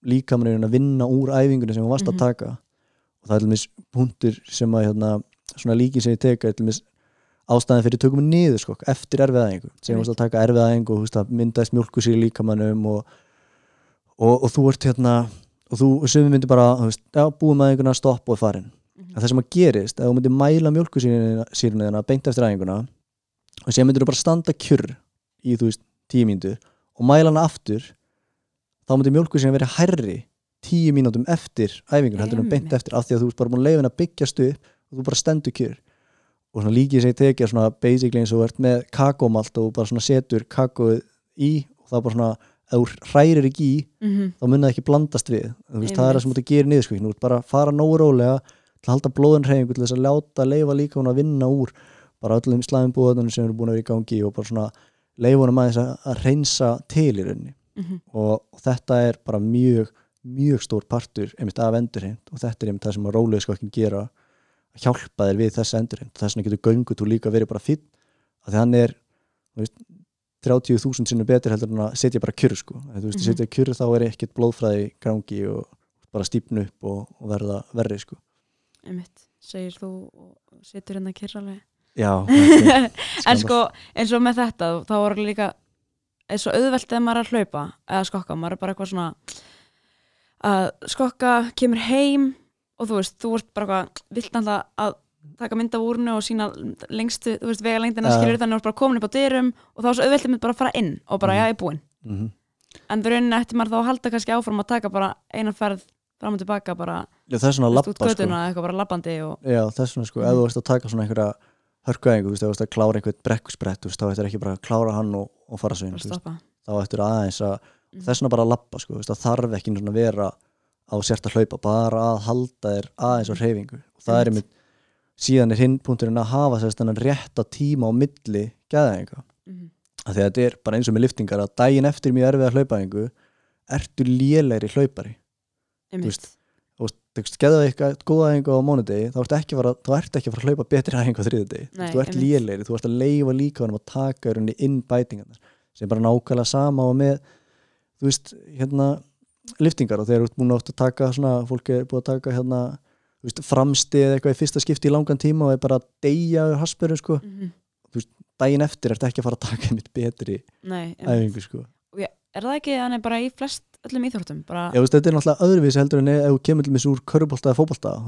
[SPEAKER 1] líkamanninu að vinna úr æfingunni sem þú varst
[SPEAKER 2] Mhm.
[SPEAKER 1] að taka og það er til mis punktur sem að hérna, svona líkin sem ég teka er til mis ástæðan fyrir tökum við niður skokk eftir erfiðaðingu sem þú varst að taka erfiðaðingu og þú veist að myndaðist mjölkusýr í líkamannum og, og, og þú ert hérna og þú sumi myndir bara, þú veist, já, búum aðeinguna stopp og farin
[SPEAKER 2] Mhm.
[SPEAKER 1] en það sem að gerist, ef þú myndir mæla mjölkusýrinu þína beint eftir aðeinguna og sem myndir þú bara standa kjurr í, þú veist, tíu mínútur og mæla hana aftur þá myndir mjölkusýrinu verið hærri tíu mínútum eftir æfingun heldur en beint eftir, af því að þú ert bara búin að leifa henni að byggjast upp og þú bara stendur kjurr og svona líkið sem ég tekja svona basically eins og ert með kakómalt og bara svona setur kakóið í og það bara svona, ef þú hrærir ekki í
[SPEAKER 2] Mhm.
[SPEAKER 1] þá mun það ekki blandast við. Veist, það er það sem þú ert að gera niður sko, þú ert bara að fara nógu rólega til að halda blóðun hreyfingu til þess að láta leifa líka hún að vinna úr bara öllum slæðum búðunum sem eru búin að vera í gangi og bara svona leifa hún að, að reynsa til í rauninni.
[SPEAKER 2] Mhm.
[SPEAKER 1] og, og þetta er bara mjög mjög stór partur einmitt af endurheimt og þetta er einmitt það sem að rólega sko ekki gera að hjálpa þér við þessa endurheimt. Þess vegna getur göngutúr líka verið bara fýtt að því hann er þú veist, 30.000 sinnum betur heldur en að setja bara kjur sko. Þú veist,
[SPEAKER 2] Mhm.
[SPEAKER 1] setja kjur þá er ekkert blóðfræði gangi og bara stípnu upp og, og verða verri sko.
[SPEAKER 2] Einmitt, segir þú og situr hérna kyrralega
[SPEAKER 1] Já,
[SPEAKER 2] En sko, eins og með þetta þá var líka eins og auðvelt ef maður er að hlaupa eða skokka, maður er bara eitthvað svona að skokka, kemur heim og þú veist, þú veist bara eitthvað vilt alltaf að taka mynd af úrnu og sína lengstu, þú veist, vega lengdina
[SPEAKER 1] Ja.
[SPEAKER 2] skilur þannig að þú ert bara komin upp á dyrum og þá er svo auðvelt með bara að fara inn og bara,
[SPEAKER 1] Mhm.
[SPEAKER 2] já, ég er búinn
[SPEAKER 1] mm
[SPEAKER 2] en þú rauninni ætti maður þá að halda kannski áfram að taka bara eina ferð fram og tilbaka bara,
[SPEAKER 1] Já, það er svona að lappa sko.
[SPEAKER 2] eitthvað bara labbandi og
[SPEAKER 1] Já, það er svona sko, ef
[SPEAKER 2] Mhm.
[SPEAKER 1] þú veist að taka svona einhverja hörkuæðingu, þú veist, ef þú veist að klára einhvern brekkusbrett, þú veist, þá ættir ekki bara að klára hann og, og fara svo inn, þá ættir aðeins að
[SPEAKER 2] Mhm.
[SPEAKER 1] það er svona bara að lappa, sko, það þarf ekki að vera á sért að hlaupa, bara að halda þér aðeins á hreyfingu og það er
[SPEAKER 2] Einmitt.
[SPEAKER 1] Síðan er hinn punkturinn að hafa sérst þennan rétta tíma á milli gæðaðinga,
[SPEAKER 2] Mhm.
[SPEAKER 1] af því að þetta er bara eins og með liftingar að daginn eftir mjög erfiða hlaupaðingu ertu lélegri hlaupari veist, og þú veist, geða eitthvað góða æfingu á mánudegi, þá ert ekki að ert ekki að fara að hlaupa betri æfingu á þriðudegi
[SPEAKER 2] Nei,
[SPEAKER 1] þú ert
[SPEAKER 2] einmitt.
[SPEAKER 1] lélegri, þú ert að leifa líka að taka í rauninni inn bætingarnar sem bara nákvæmlega sama og með þú veist, hérna liftingar og þegar þú ert búin að taka svona, fólk er búin að taka hérna þú veist, framsti eða eitthvað í fyrsta skipti í langan tíma og er bara að deyja úr hasperu sko,
[SPEAKER 2] Mhm.
[SPEAKER 1] daginn eftir ert ekki að fara að taka einmitt betri æfingu sko.
[SPEAKER 2] Ég- er það ekki þannig bara í flest öllum íþróttum bara,
[SPEAKER 1] Já, veist, þetta er náttúrulega öðruvísi heldur en ef þú kemur til mér úr körubólta eða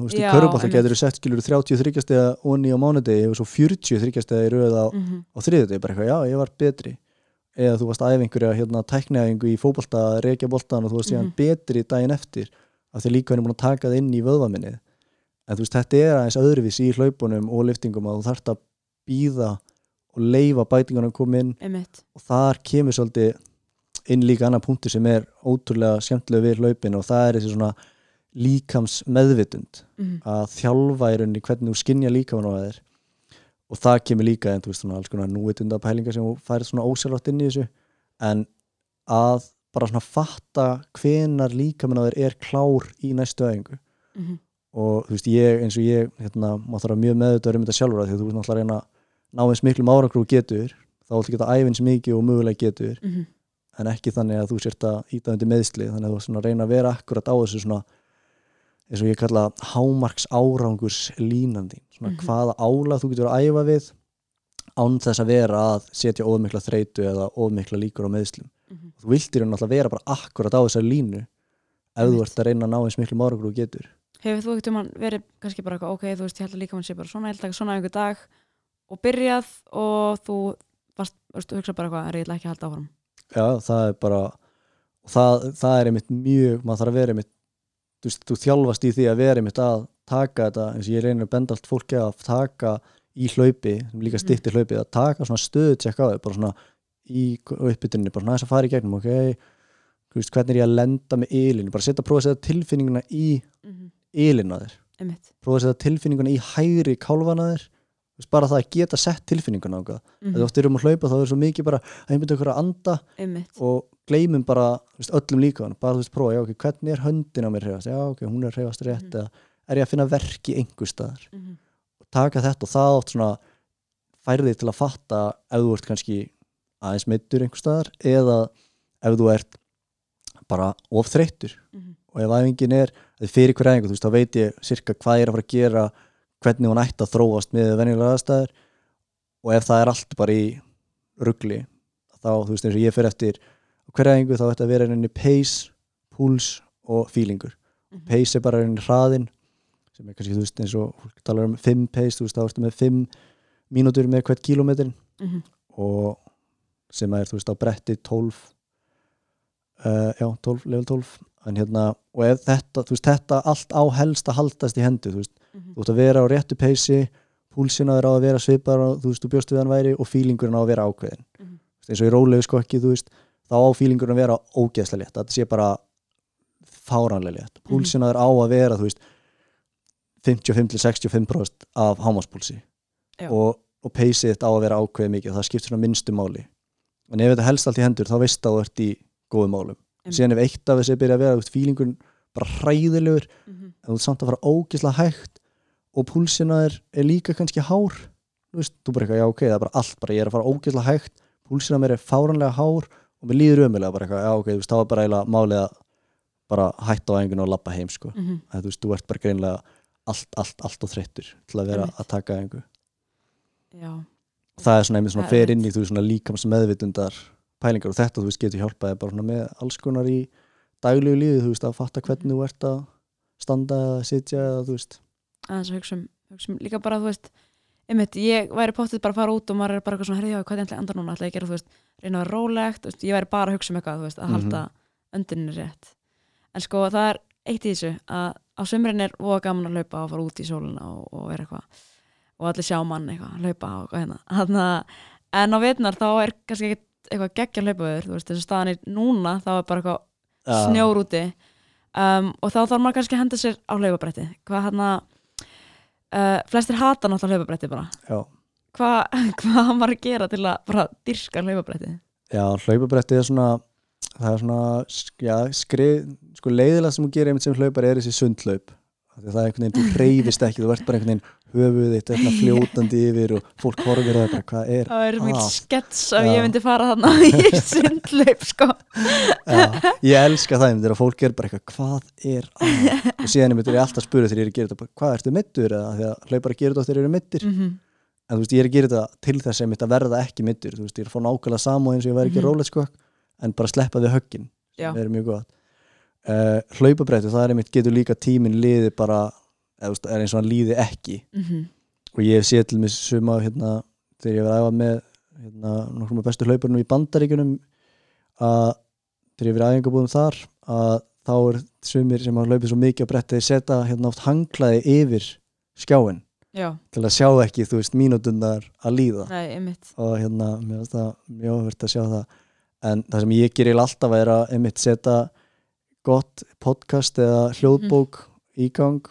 [SPEAKER 1] veist, í körubólta getur þú sett skilur 30 stega onni á mánudegi og svo 40 stega í röð á,
[SPEAKER 2] Mhm.
[SPEAKER 1] á þriðudegi, bara eitthvað, já, ég var betri. Eða þú varst æfingur eða hérna tækniæfingu í fótbolta, reykja boltan og þú varst síðan
[SPEAKER 2] Mhm.
[SPEAKER 1] betri daginn eftir. Af því líka henni búin að taka það inn í vöðvaminnið en þú veist, þetta er aðeins öðruvísi í hlaupunum og liftingum að þú þarft að býða og leifa bætingunum koma inn.
[SPEAKER 2] Einmitt.
[SPEAKER 1] Og þar kemur svolítið inn líka annar punktur sem er ótrúlega skemmtilega við hlaupin og það er þessi svona líkams meðvitund
[SPEAKER 2] Mhm.
[SPEAKER 1] að þjálfa í rauninni hvernig þú skinja líkamann á þér. Og það kemur líka en þú veist svona alls konar núvitunda pælingar sem færið svona ósjálfrátt inn í þessu. En að bara svona fatta hvenar líkamann á þér er klár í næstu æfingu.
[SPEAKER 2] Mhm.
[SPEAKER 1] Og þú veist ég eins og ég hérna, má þarf mjög meðvitað um þetta sjálfur því þú veist náttúrulega reyna að ná eins miklum árangur og getur þá viltu geta æfins mikið og mögulega getur
[SPEAKER 2] Mhm.
[SPEAKER 1] en ekki þannig að þú sért að íta undir meðsli þannig að þú reyna að vera akkurat á þessu svona eins og ég kalla hámarks árangurs línandi svona
[SPEAKER 2] Mhm.
[SPEAKER 1] hvaða álag þú getur að æfa við án þess að vera að setja ofmikla þreytu eða ofmikla líkur á meðslum
[SPEAKER 2] Mhm.
[SPEAKER 1] þú viltir hann alltaf vera bara akkurat á þessar línu ef þú ert að reyna að ná eins og þú getur
[SPEAKER 2] Hefur þú ekkert um hann verið kannski bara ok, þú veist, ég held að líka hann sé bara svona, ég held að svona einhver dag og byrjað og þú varst, veist, hugsa bara eitthvað, er ég ekki að halda áfram
[SPEAKER 1] já, það er bara það, það er einmitt mjög maður þarf að vera einmitt þú, veist, þú þjálfast í því að vera einmitt að taka þetta, eins og ég reynir að benda allt fólki að taka í hlaupi líka stýttir hlaupi, að taka svona stöðu tjekka á þau, bara svona í uppbytunni, bara svona þess að fara í gegnum ok, veist, hvernig er ég að lenda með ylinu, bara setja, prófa að setja tilfinninguna í
[SPEAKER 2] Mhm.
[SPEAKER 1] ylinu
[SPEAKER 2] Einmitt.
[SPEAKER 1] prófa að setja tilfinninguna í hægri Þú veist, bara það að geta sett tilfinninguna á það
[SPEAKER 2] Mhm.
[SPEAKER 1] þegar oft erum að hlaupa þá er svo mikið bara að einbyrja okkur að anda
[SPEAKER 2] Einmitt.
[SPEAKER 1] og gleymum bara þú veist, öllum líka bara þú veist prófa, já ok, hvernig er höndin á mér hreyfast já ok, hún er hreyfast rétt eða er ég að finna verki einhver staðar
[SPEAKER 2] Mhm.
[SPEAKER 1] og taka þetta og það oft svona færði til að fatta ef þú ert kannski aðeins meittur einhver staðar eða ef þú ert bara of þreyttur
[SPEAKER 2] Mhm.
[SPEAKER 1] Og ef æfingin er eða fyrir hver æfingu, þú veist, þá veit ég sirka hvað ég er að fara að gera hvernig hún ætti að þróast með venjulega aðstæður og ef það er allt bara í ruggli þá, þú veist, eins og ég fyrir eftir hverja æfingu þá ætti að vera einnig pace, púls og feelingur
[SPEAKER 2] Mhm.
[SPEAKER 1] pace er bara einnig hraðin sem er kannski, þú veist, eins og fólk talar um 5 pace, þú veist, þá ertu með 5 mínútur með hvert kílómetrin
[SPEAKER 2] Mhm.
[SPEAKER 1] og sem er, þú veist, á bretti 12 uh, já, 12, level 12 en hérna, og ef þetta, veist, þetta allt á helst að haldast í hendu þú veist,
[SPEAKER 2] Mhm.
[SPEAKER 1] þú ert að vera á réttu peysi púlsina er á að vera svipar og þú veist, þú bjóst við hann væri og fílingurinn á að vera ákveðin
[SPEAKER 2] Mhm.
[SPEAKER 1] Þú veist, eins og í rólegu skokki, þú veist þá á fílingurinn að vera ógeðslega létt. Þetta sé bara fáranlega létt. Púlsina er á að vera, þú veist 55-65% af hámaspúlsi
[SPEAKER 2] Já.
[SPEAKER 1] og, og peysið þetta á að vera ákveðið mikið það skiptir svona minnstu máli. En ef þetta helst allt í hendur þá veist þú ert í góðum málum
[SPEAKER 2] Einmitt.
[SPEAKER 1] síðan ef eitt af þessi byrja að vera veist, fílingun bara hræðilegur
[SPEAKER 2] Mhm.
[SPEAKER 1] en þú ert samt að fara ógislega hægt og púlsina er, er líka kannski hár þú veist, þú bara eitthvað, já ok, það er bara allt bara ég er að fara ógislega hægt, púlsina mér er fáranlega hár og mér líður ömulega bara eitthvað, já ok, þú veist, þá er bara eiginlega málið að bara hætta á einhvern og labba heim sko,
[SPEAKER 2] Mhm.
[SPEAKER 1] að þú veist, þú ert bara greinlega allt, allt, allt og þreyttur til að vera
[SPEAKER 2] Einmitt.
[SPEAKER 1] að taka einhver
[SPEAKER 2] Já.
[SPEAKER 1] það er svona einmitt svona
[SPEAKER 2] Það er
[SPEAKER 1] fer inn í þú svona líkams meðvitundar pælingar og þetta þú veist getur hjálpaði bara með alls konar í daglegu lífi þú veist að fatta hvernig þú ert að standa eða sitja eða þú veist.
[SPEAKER 2] Aðeins að hugsa um, hugsa um líka bara, þú veist einmitt, ég væri pottið bara að fara út og maður er bara eitthvað svona, herri, já, hvað er ætla andar núna? Ætla ég að gera, þú veist, reyna að vera rólegt? Veist, ég væri bara að hugsa um eitthvað, þú veist, að
[SPEAKER 1] Mhm.
[SPEAKER 2] halda öndinni rétt. En sko, það er eitt í þessu að á sömurinn er voða gaman að hlaupa og fara út í sólina og, og vera eitthvað og allir sjá mann eitthvað, hlaupa og eitthvað hérna. Þarna, en á vetnar þá er kannski ekkert eitthvað geggja hlaupaður, þú veist, þess að staðan er núna, þá er bara eitthvað
[SPEAKER 1] Ja.
[SPEAKER 2] snjór úti. Um, og þá þarf maður kannski að henda sér á hlaupabretti hvað hann að uh, flestir hata náttúrulega hlaupabretti bara.
[SPEAKER 1] Já,
[SPEAKER 2] hvað hva maður að gera til að bara dyrka hlaupabretti
[SPEAKER 1] já hlaupabretti er svona það er svona já, skrið, sko leiðilega sem þú gerir einmitt sem hlaupar er þessi sundlaup það er einhvern veginn, þú hreyfist ekki þú ert bara einhvern veginn höfuð þitt er svona fljótandi yfir og fólk horfir að það bara hvað er
[SPEAKER 2] það er mjög skets að ég myndi fara þarna í sundlaup sko.
[SPEAKER 1] Já, ég elska það þegar fólk er bara eitthvað hvað er að? Og síðan er ég alltaf að spura þegar ég er að gera þetta hvað ertu mittur eða því að hlaupar að gera þetta þegar þeir eru mittir
[SPEAKER 2] mm -hmm.
[SPEAKER 1] en þú veist ég er að gera þetta til þess einmitt að verða ekki mittur þú veist ég er að fá nákvæmlega sama eins og ég væri ekki mm -hmm. sko, en bara sleppa við höggin það er mjög gott uh, hlaupabretti það er einmitt getur líka tíminn liði bara eða, er eins og hann líði ekki.
[SPEAKER 2] Mhm.
[SPEAKER 1] og ég hef séð til mig suma hérna, þegar ég var að æfa með hérna, nokkrum af bestu hlaupurnum í bandaríkunum að þegar ég verið æfingabúðum þar að þá er sumir sem hafa hlaupið svo mikið á bretti þeir setja hérna oft hanglaði yfir skjáin
[SPEAKER 2] já,
[SPEAKER 1] til að sjá ekki, þú veist, mínútundar að líða.
[SPEAKER 2] Nei,
[SPEAKER 1] og hérna, mér finnst það mjög ofurt að sjá það. En það sem ég gerir alltaf er að einmitt setja gott podcast eða hljóðbók í gang.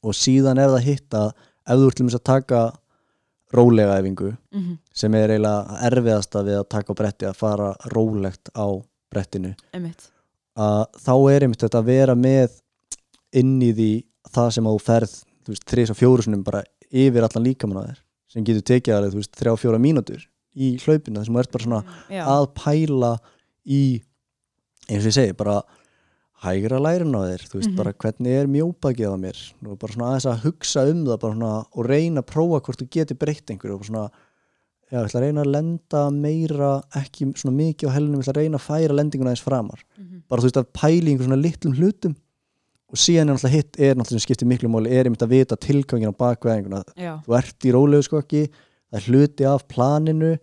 [SPEAKER 1] Og síðan er það hitt að ef þú dæmis að taka rólega æfingu
[SPEAKER 2] mm
[SPEAKER 1] sem er eiginlega erfiðasta við að taka bretti að fara rólegt á brettinu.
[SPEAKER 2] Einmitt.
[SPEAKER 1] Að þá er einmitt þetta að vera með inn í því það sem að þú ferð þú veist, þrís og fjóru sinum bara yfir allan líkamann á þér sem getur tekið alveg, þú veist, þrjá fjóra mínútur í hlaupinu þessum þú ert bara svona
[SPEAKER 2] já,
[SPEAKER 1] að pæla í eins og ég segi, bara hægra lærin á þér, þú veist,
[SPEAKER 2] Mhm.
[SPEAKER 1] bara hvernig er mjóbakið á mér, nú bara svona aðeins að hugsa um það bara svona og reyna að prófa hvort þú getur breytt einhverju og svona já, ég ætla að reyna að lenda meira ekki svona mikið á helnum, ég ætla að reyna að færa lendinguna aðeins framar,
[SPEAKER 2] Mhm.
[SPEAKER 1] bara þú veist að pæla í einhver svona litlum hlutum og síðan er náttúrulega hitt, er náttúrulega sem skiptir miklu máli er einmitt að vita tilgangin á bakveðinguna þú ert í rólegu skokki það er hluti af planinu og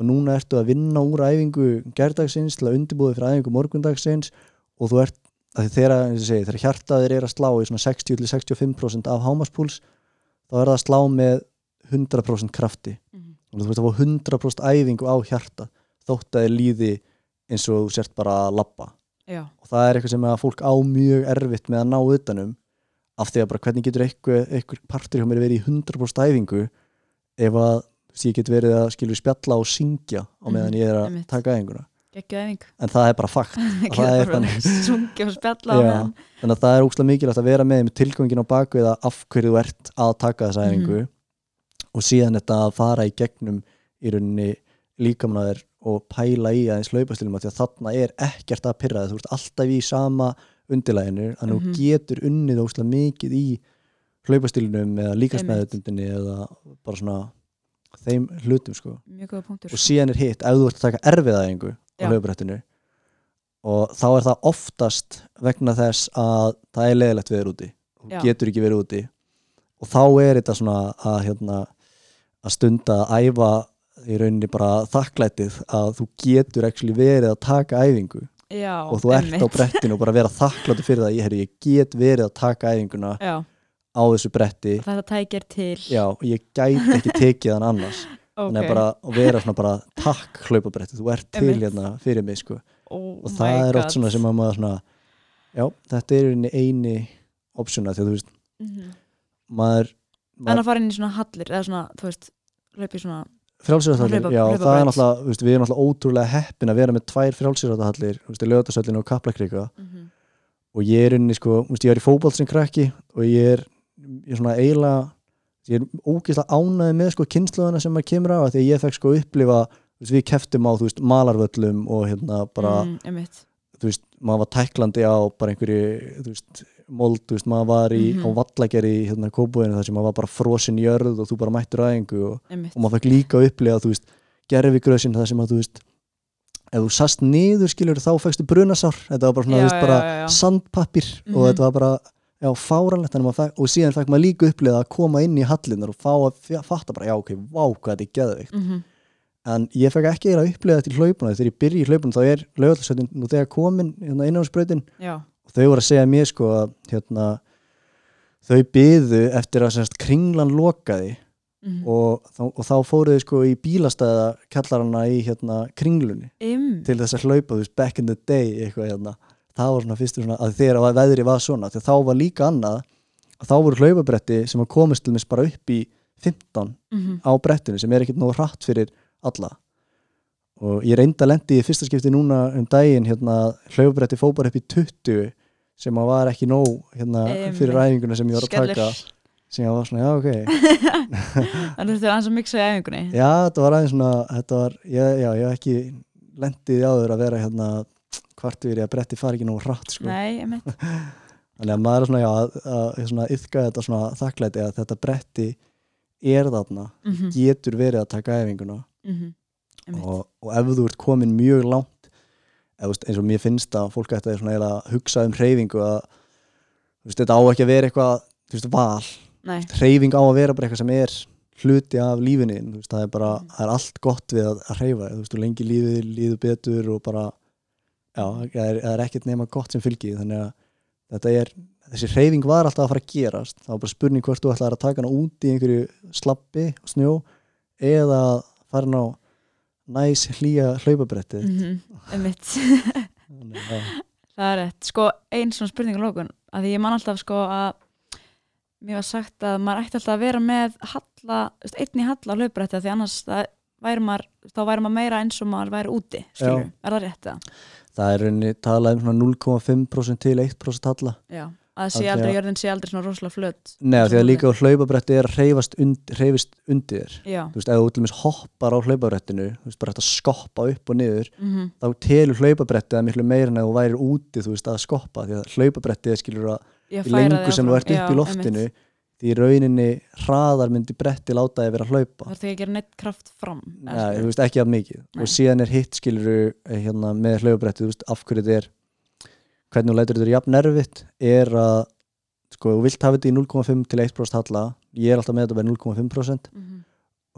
[SPEAKER 1] og núna ertu að vinna úr æfingu gerdagsins til að undirbúið fyrir æfingu morgundagsins og þú ert, þegar, segi, þegar hjartaðir er að slá í svona 60-65% af hámaspúls þá er það að slá með 100% krafti.
[SPEAKER 2] Mhm.
[SPEAKER 1] og þú veist að fá 100% æfingu á hjarta þótt að þið líði eins og þú sért bara að
[SPEAKER 2] já,
[SPEAKER 1] og það er eitthvað sem að fólk á mjög erfitt með að ná utanum af því að bara hvernig getur eitthvað partur hjá mér verið í 100% æfingu ef að ég get verið að skilur spjalla og syngja á meðan
[SPEAKER 2] Mhm,
[SPEAKER 1] ég er að taka æfinguna
[SPEAKER 2] geggju æfing.
[SPEAKER 1] En það er bara fakt. Það er þannig. að það er ógslag mikilvægt að vera með með tilgangin á bakvið að af hverju þú ert að taka þessa
[SPEAKER 2] Mhm.
[SPEAKER 1] æfingu og síðan þetta að fara í gegnum í rauninni líkamnaður og pæla í aðeins laupastilum því að þarna er ekkert að pyrra þú ert alltaf í sama undirlæginu þannig að
[SPEAKER 2] Mhm.
[SPEAKER 1] þú getur unnið ógslag mikið í hlaupastilunum eða líkasmeðutundinni eða bara svona þeim hlutum sko. Og síðan er hitt ef þú ert að taka erfiðaðingu á
[SPEAKER 2] Já.
[SPEAKER 1] hlaupabrettinu og þá er það oftast vegna þess að það er leðilegt við úti. Þú
[SPEAKER 2] Já.
[SPEAKER 1] getur ekki verið úti. Og þá er þetta svona að, hérna, að stunda að æfa í rauninni bara þakklætið að þú getur actually verið að taka æfingu.
[SPEAKER 2] Já,
[SPEAKER 1] og þú ert á
[SPEAKER 2] einmitt.
[SPEAKER 1] brettinu og bara vera þakklætið fyrir það. Ég, herri, ég get verið að taka æfinguna
[SPEAKER 2] já,
[SPEAKER 1] á þessu bretti.
[SPEAKER 2] Þetta tækir til.
[SPEAKER 1] Já, og ég gæti ekki tekið hann annars
[SPEAKER 2] ok,
[SPEAKER 1] þannig að bara að vera svona bara takk hlaupabretti, þú ert til hérna fyrir mig sko.
[SPEAKER 2] Oh
[SPEAKER 1] og það er oft svona sem að maður svona já, þetta er eini eini optiona því að þú veist,
[SPEAKER 2] Mhm.
[SPEAKER 1] maður,
[SPEAKER 2] en
[SPEAKER 1] maður
[SPEAKER 2] að fara inn í svona hallir eða svona, þú veist, hlaupi svona
[SPEAKER 1] frjálsýrðahallir,
[SPEAKER 2] Hlaupa-
[SPEAKER 1] já, það er náttúrulega veist, við erum náttúrulega ótrúlega heppin að vera með tvær veist, lögatarsöllin og kaplakrika.
[SPEAKER 2] Mhm,
[SPEAKER 1] og ég er inni sko, veist, ég er í fótbolt sem krakki og ég er, ég er svona eiginlega ég er ógeðslega ánæði með sko kynsluðana sem maður kemur á því að ég fekk sko upplifa, við keftum á veist, malarvöllum og hérna bara
[SPEAKER 2] mm,
[SPEAKER 1] veist, maður var tæklandi á bara einhverju, veist mold, maður var í,
[SPEAKER 2] Mhm.
[SPEAKER 1] á vallageri hérna kópúinu þar sem maður var bara frosin jörð og þú bara mættur aðeingu og, og maður fekk líka upplifa, gerfigröðsinn þar sem að, þú veist ef þú sast niður, skilur, þá fækstu brunasár þetta var bara svona,
[SPEAKER 2] Já,
[SPEAKER 1] veist,
[SPEAKER 2] já,
[SPEAKER 1] bara
[SPEAKER 2] já, já.
[SPEAKER 1] sandpappir og
[SPEAKER 2] Mhm.
[SPEAKER 1] þetta var bara já, fáranlegt, og síðan fekk maður líka upplifa að koma inn í hallinnar og fá að fatta bara, já, ok, vá, hvað þetta er geðveikt.
[SPEAKER 2] Mhm,
[SPEAKER 1] en ég fekk ekki að upplifa þetta í hlaupuna þegar ég byrja í hlaupuna þá er lögatarsveitin nú þegar komin hérna, innáðsbreytin
[SPEAKER 2] já,
[SPEAKER 1] og þau voru að segja mér sko að hérna, þau byðu eftir að semst, kringlan lokaði.
[SPEAKER 2] Mhm.
[SPEAKER 1] og, þá- og þá fóruðu sko í bílastæða kallarana í hérna, kringlunni
[SPEAKER 2] Im,
[SPEAKER 1] til þess að hlaupa, þú veist, back in the day eitthvað hérna, það var svona fyrstur svona að þegar að veðri var svona, þegar þá var líka annað að þá voru hlaupabretti sem að komist til mér bara upp í 15
[SPEAKER 2] mhm,
[SPEAKER 1] á brettinu sem er ekkert nógu hratt fyrir alla. Og ég reyndi að lendi í fyrsta skipti núna um daginn hérna hlaupabretti fó bara upp í 20 sem að var ekki nóg hérna fyrir ræfinguna sem ég var að taka.
[SPEAKER 2] Skellir
[SPEAKER 1] sem ég var svona, já ok.
[SPEAKER 2] En þú þurftir aðeins að mixa í æfingunni?
[SPEAKER 1] Já, þetta var aðeins svona var, ég, já, ég hef ekki lendið í áður að vera hérna hvart við að bretti fari ekki nógu hratt sko.
[SPEAKER 2] nei, einmitt
[SPEAKER 1] þannig að maður er svona, já, að, að, svona yfka þetta svona þakklæti að þetta bretti er þarna,
[SPEAKER 2] Mhm,
[SPEAKER 1] getur verið að taka æfinguna
[SPEAKER 2] mhm, einmitt.
[SPEAKER 1] og, og ef þú ert komin mjög langt eða, veist, eins og mér finnst að fólk ætti að hugsa um hreyfingu að veist, þetta á ekki að vera eitthvað veist, val,
[SPEAKER 2] nei,
[SPEAKER 1] hreyfing á að vera bara eitthvað sem er hluti af veist, það er bara,
[SPEAKER 2] Mhm.
[SPEAKER 1] það er allt gott við að, hreyfa, þú veist, þú lengi lífið líður betur og bara já, það er, það er ekkert nema gott sem fylgi þannig að þetta er þessi hreyfing var alltaf að fara að gerast. Það var bara spurning hvort þú ætlaði að taka hana út í einhverju slappi og snjó eða fara hana á næs hlýja hlaupabretti Þannig, já.
[SPEAKER 2] Það er rétt, sko einn svona spurning á lókun, að ég man alltaf sko að mér var sagt að maður ætti alltaf að vera með halla, þú veist, einn í halla hlauprætti því annars væri maður, þá væri maður meira eins og maður væri úti, skilur, er það rétt það?
[SPEAKER 1] Það er rauninni talað um svona 0,5% til 1% halla.
[SPEAKER 2] Já, að sé aldrei,
[SPEAKER 1] að-
[SPEAKER 2] jörðin sé aldrei svona rosalega flöt.
[SPEAKER 1] Nei, því að líka á hlaupabretti er að hreyfast und, hreyfist undir
[SPEAKER 2] Já,
[SPEAKER 1] þú veist, ef þú dæmis hoppar á hlaupabrettinu þú veist, bara hægt að skoppa upp og niður
[SPEAKER 2] mhm,
[SPEAKER 1] þá telur hlaupabrettið að miklu meira en ef þú værir úti, þú veist, að skoppa því að hlaupabrettið er skilur að lengur sem þú ert upp í loftinu því rauninni hraðar myndi bretti láta þig vera að hlaupa.
[SPEAKER 2] Það þarf ekki að gera neitt kraft fram?
[SPEAKER 1] Nei,
[SPEAKER 2] skilurðu.
[SPEAKER 1] þú veist, ekki af mikið.
[SPEAKER 2] Nei.
[SPEAKER 1] og síðan er hitt skiluru hérna, með hlaupabrettið, þú veist, af hverju þetta er hvernig þú lætur þetta er jafn nervitt er að, sko, þú vilt hafa þetta í 0,5 til 1% halla. Ég er alltaf með þetta með 0,5%
[SPEAKER 2] Mhm,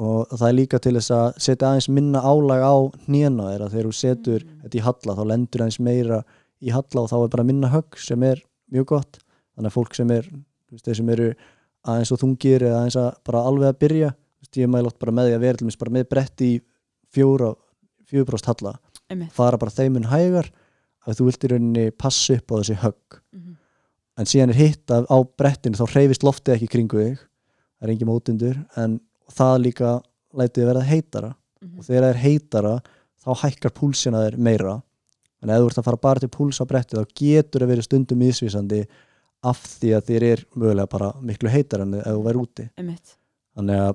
[SPEAKER 1] og það er líka til þess að setja aðeins minna álag á hnjena þeirra. Þegar þú setur þetta í halla þá lendur aðeins meira í halla og þá er bara minna högg sem er mjög gott. Þannig að fólk sem er aðeins og þungir eða aðeins að bara alveg að byrja. Ég mæla oft bara með því að vera bara með bretti í fjóra fjögubróst halla.
[SPEAKER 2] Einmitt.
[SPEAKER 1] Fara bara þeimun hægar að þú vilt í rauninni passa upp á þessi högg.
[SPEAKER 2] Mhm.
[SPEAKER 1] en síðan er hitt að á brettinu þá hreyfist loftið ekki kringu þig það er engin mótundur en það líka lætið verða heitara.
[SPEAKER 2] Mhm.
[SPEAKER 1] og þegar það er heitara þá hækkar púlsina þér meira. En ef þú ert að fara bara til púls á brettið þá getur það verið stundum misvísandi af því að þér er mögulega bara miklu heitara en ef þú væri úti.
[SPEAKER 2] Einmitt.
[SPEAKER 1] Þannig að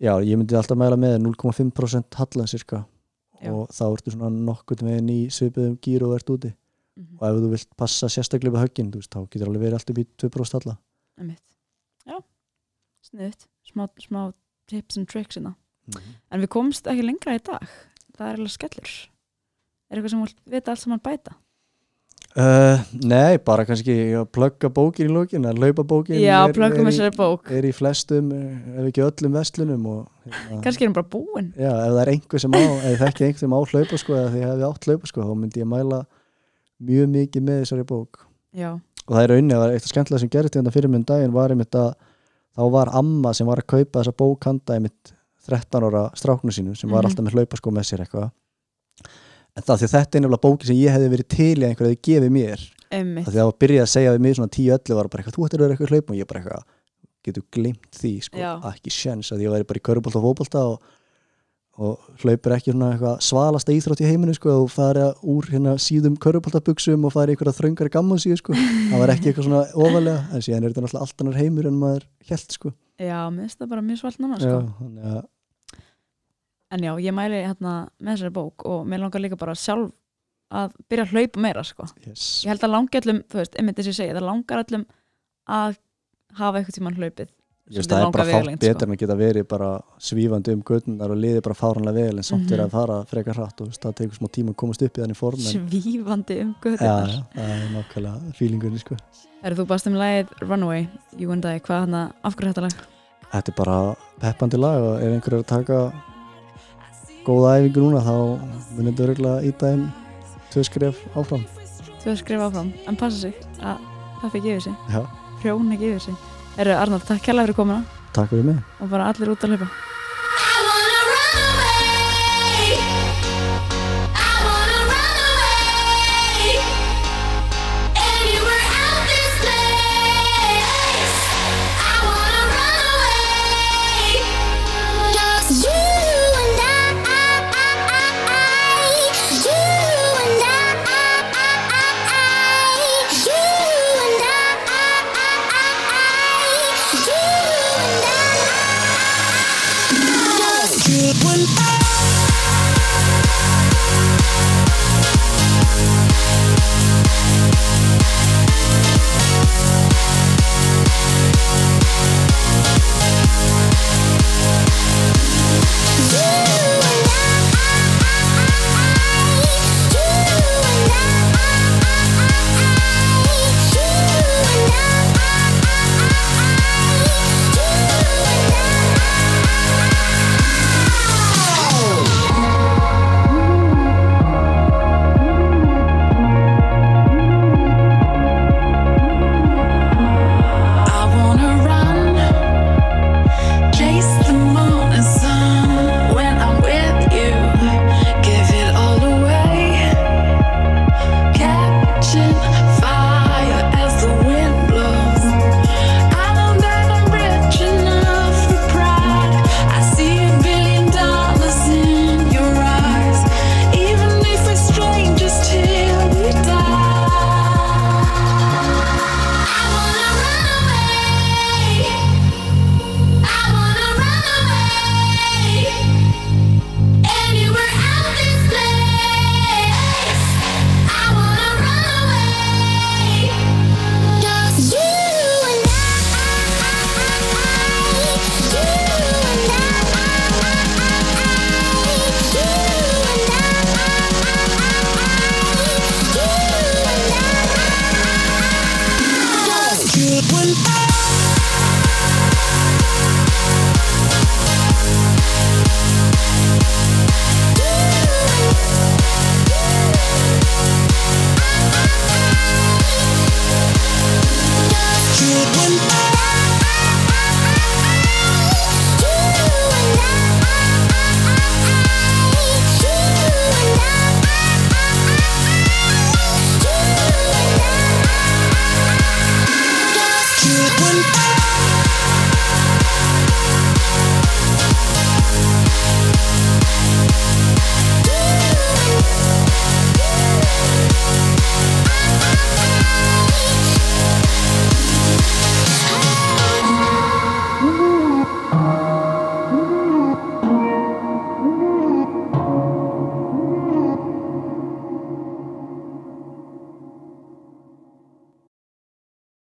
[SPEAKER 1] já, ég myndi alltaf mæla með 0,5% hallan cirka
[SPEAKER 2] Já.
[SPEAKER 1] og þá ertu svona nokkuð veginn í svipuðum gýr og ert úti.
[SPEAKER 2] Mhm.
[SPEAKER 1] og ef þú vilt passa sérstaklega við höggin þú veist, þá getur alveg verið alltaf í 2% halla.
[SPEAKER 2] Einmitt. Já, sniðut smá, smá tips and tricks hérna. En við komst ekki lengra í dag. Það er alveg skellur. Er eitthvað sem vilt vita allt saman bæta
[SPEAKER 1] uh, Nei, bara kannski að plugga bókin í lókin að laupa bókin
[SPEAKER 2] já,
[SPEAKER 1] er,
[SPEAKER 2] plöggum þessari bók.
[SPEAKER 1] er í flestum eh, ef ekki öllum vestlunum og, hérna,
[SPEAKER 2] kannski er hún bara búin.
[SPEAKER 1] Já, ef það er einhver sem á, ef þekki einhver sem á hlaupa sko, eða því hefði átt hlaupa sko, þá myndi ég mæla mjög mikið með þessari bók.
[SPEAKER 2] Já,
[SPEAKER 1] og það er rauninni, það var eitt skemmtilega sem gerist þetta fyrir mjög daginn var einmitt að þá var amma sem var að kaupa þessa bók handa einmitt 13 ára stráknu sínu sem var
[SPEAKER 2] Mhm.
[SPEAKER 1] alltaf með hlaupaskó með sér eitthvað en það því að þetta er nefnilega bóki sem ég hefði verið til í að einhver hefði gefið mér.
[SPEAKER 2] Einmitt.
[SPEAKER 1] Það því að það var byrjað að segja við mig svona 10-11 var bara eitthvað, þú ættir að vera eitthvað hlaup og ég bara eitthvað, getur glimt því sko,
[SPEAKER 2] Já.
[SPEAKER 1] ekki sjens að ég væri bara í körubolta og fótbolta og, og hlaupur ekki svona eitthvað svalasta íþrótt í heiminu sko, og fari úr hérna síðum köruboltabuxum og fari í einhverja þröngari gammon síðu sko, það var ekki eitthvað svona ofalega, en síðan er þetta náttúrulega allt annar heimur en
[SPEAKER 2] já, ég mæli hérna með þessari bók og mér langar líka bara sjálf að byrja að hlaupa meira sko.
[SPEAKER 1] yes.
[SPEAKER 2] ég held að langi allum, þú veist, einmitt þess að ég segi það langar allum að hafa eitthvað tímann hlaupið svolítið
[SPEAKER 1] það er bara fátt betur
[SPEAKER 2] sko.
[SPEAKER 1] en að geta verið bara svífandi um göttunar og liði bara fáranlega vel en samt
[SPEAKER 2] Mhm.
[SPEAKER 1] er að fara frekar hratt og veist, það tekur smá tíma að komast upp í þannig form en
[SPEAKER 2] svífandi um
[SPEAKER 1] Já,
[SPEAKER 2] göðunar
[SPEAKER 1] já, það er nákvæmlega fílingunni sko.
[SPEAKER 2] er þú baðst um lagið Runaway You and I, hvað hann að afhverju þetta lag
[SPEAKER 1] Þetta er bara peppandi lag og ef einhver er að taka góða æfingu núna þá munir þetta örgulega íta þeim tvö skref áfram.
[SPEAKER 2] Hefur skrifað áfram, en passa sig að fikk yfir sig, ekki yfir sig. Eru Arnold, takk kærlega fyrir komuna.
[SPEAKER 1] Takk fyrir mig.
[SPEAKER 2] Og bara allir út að hlaupa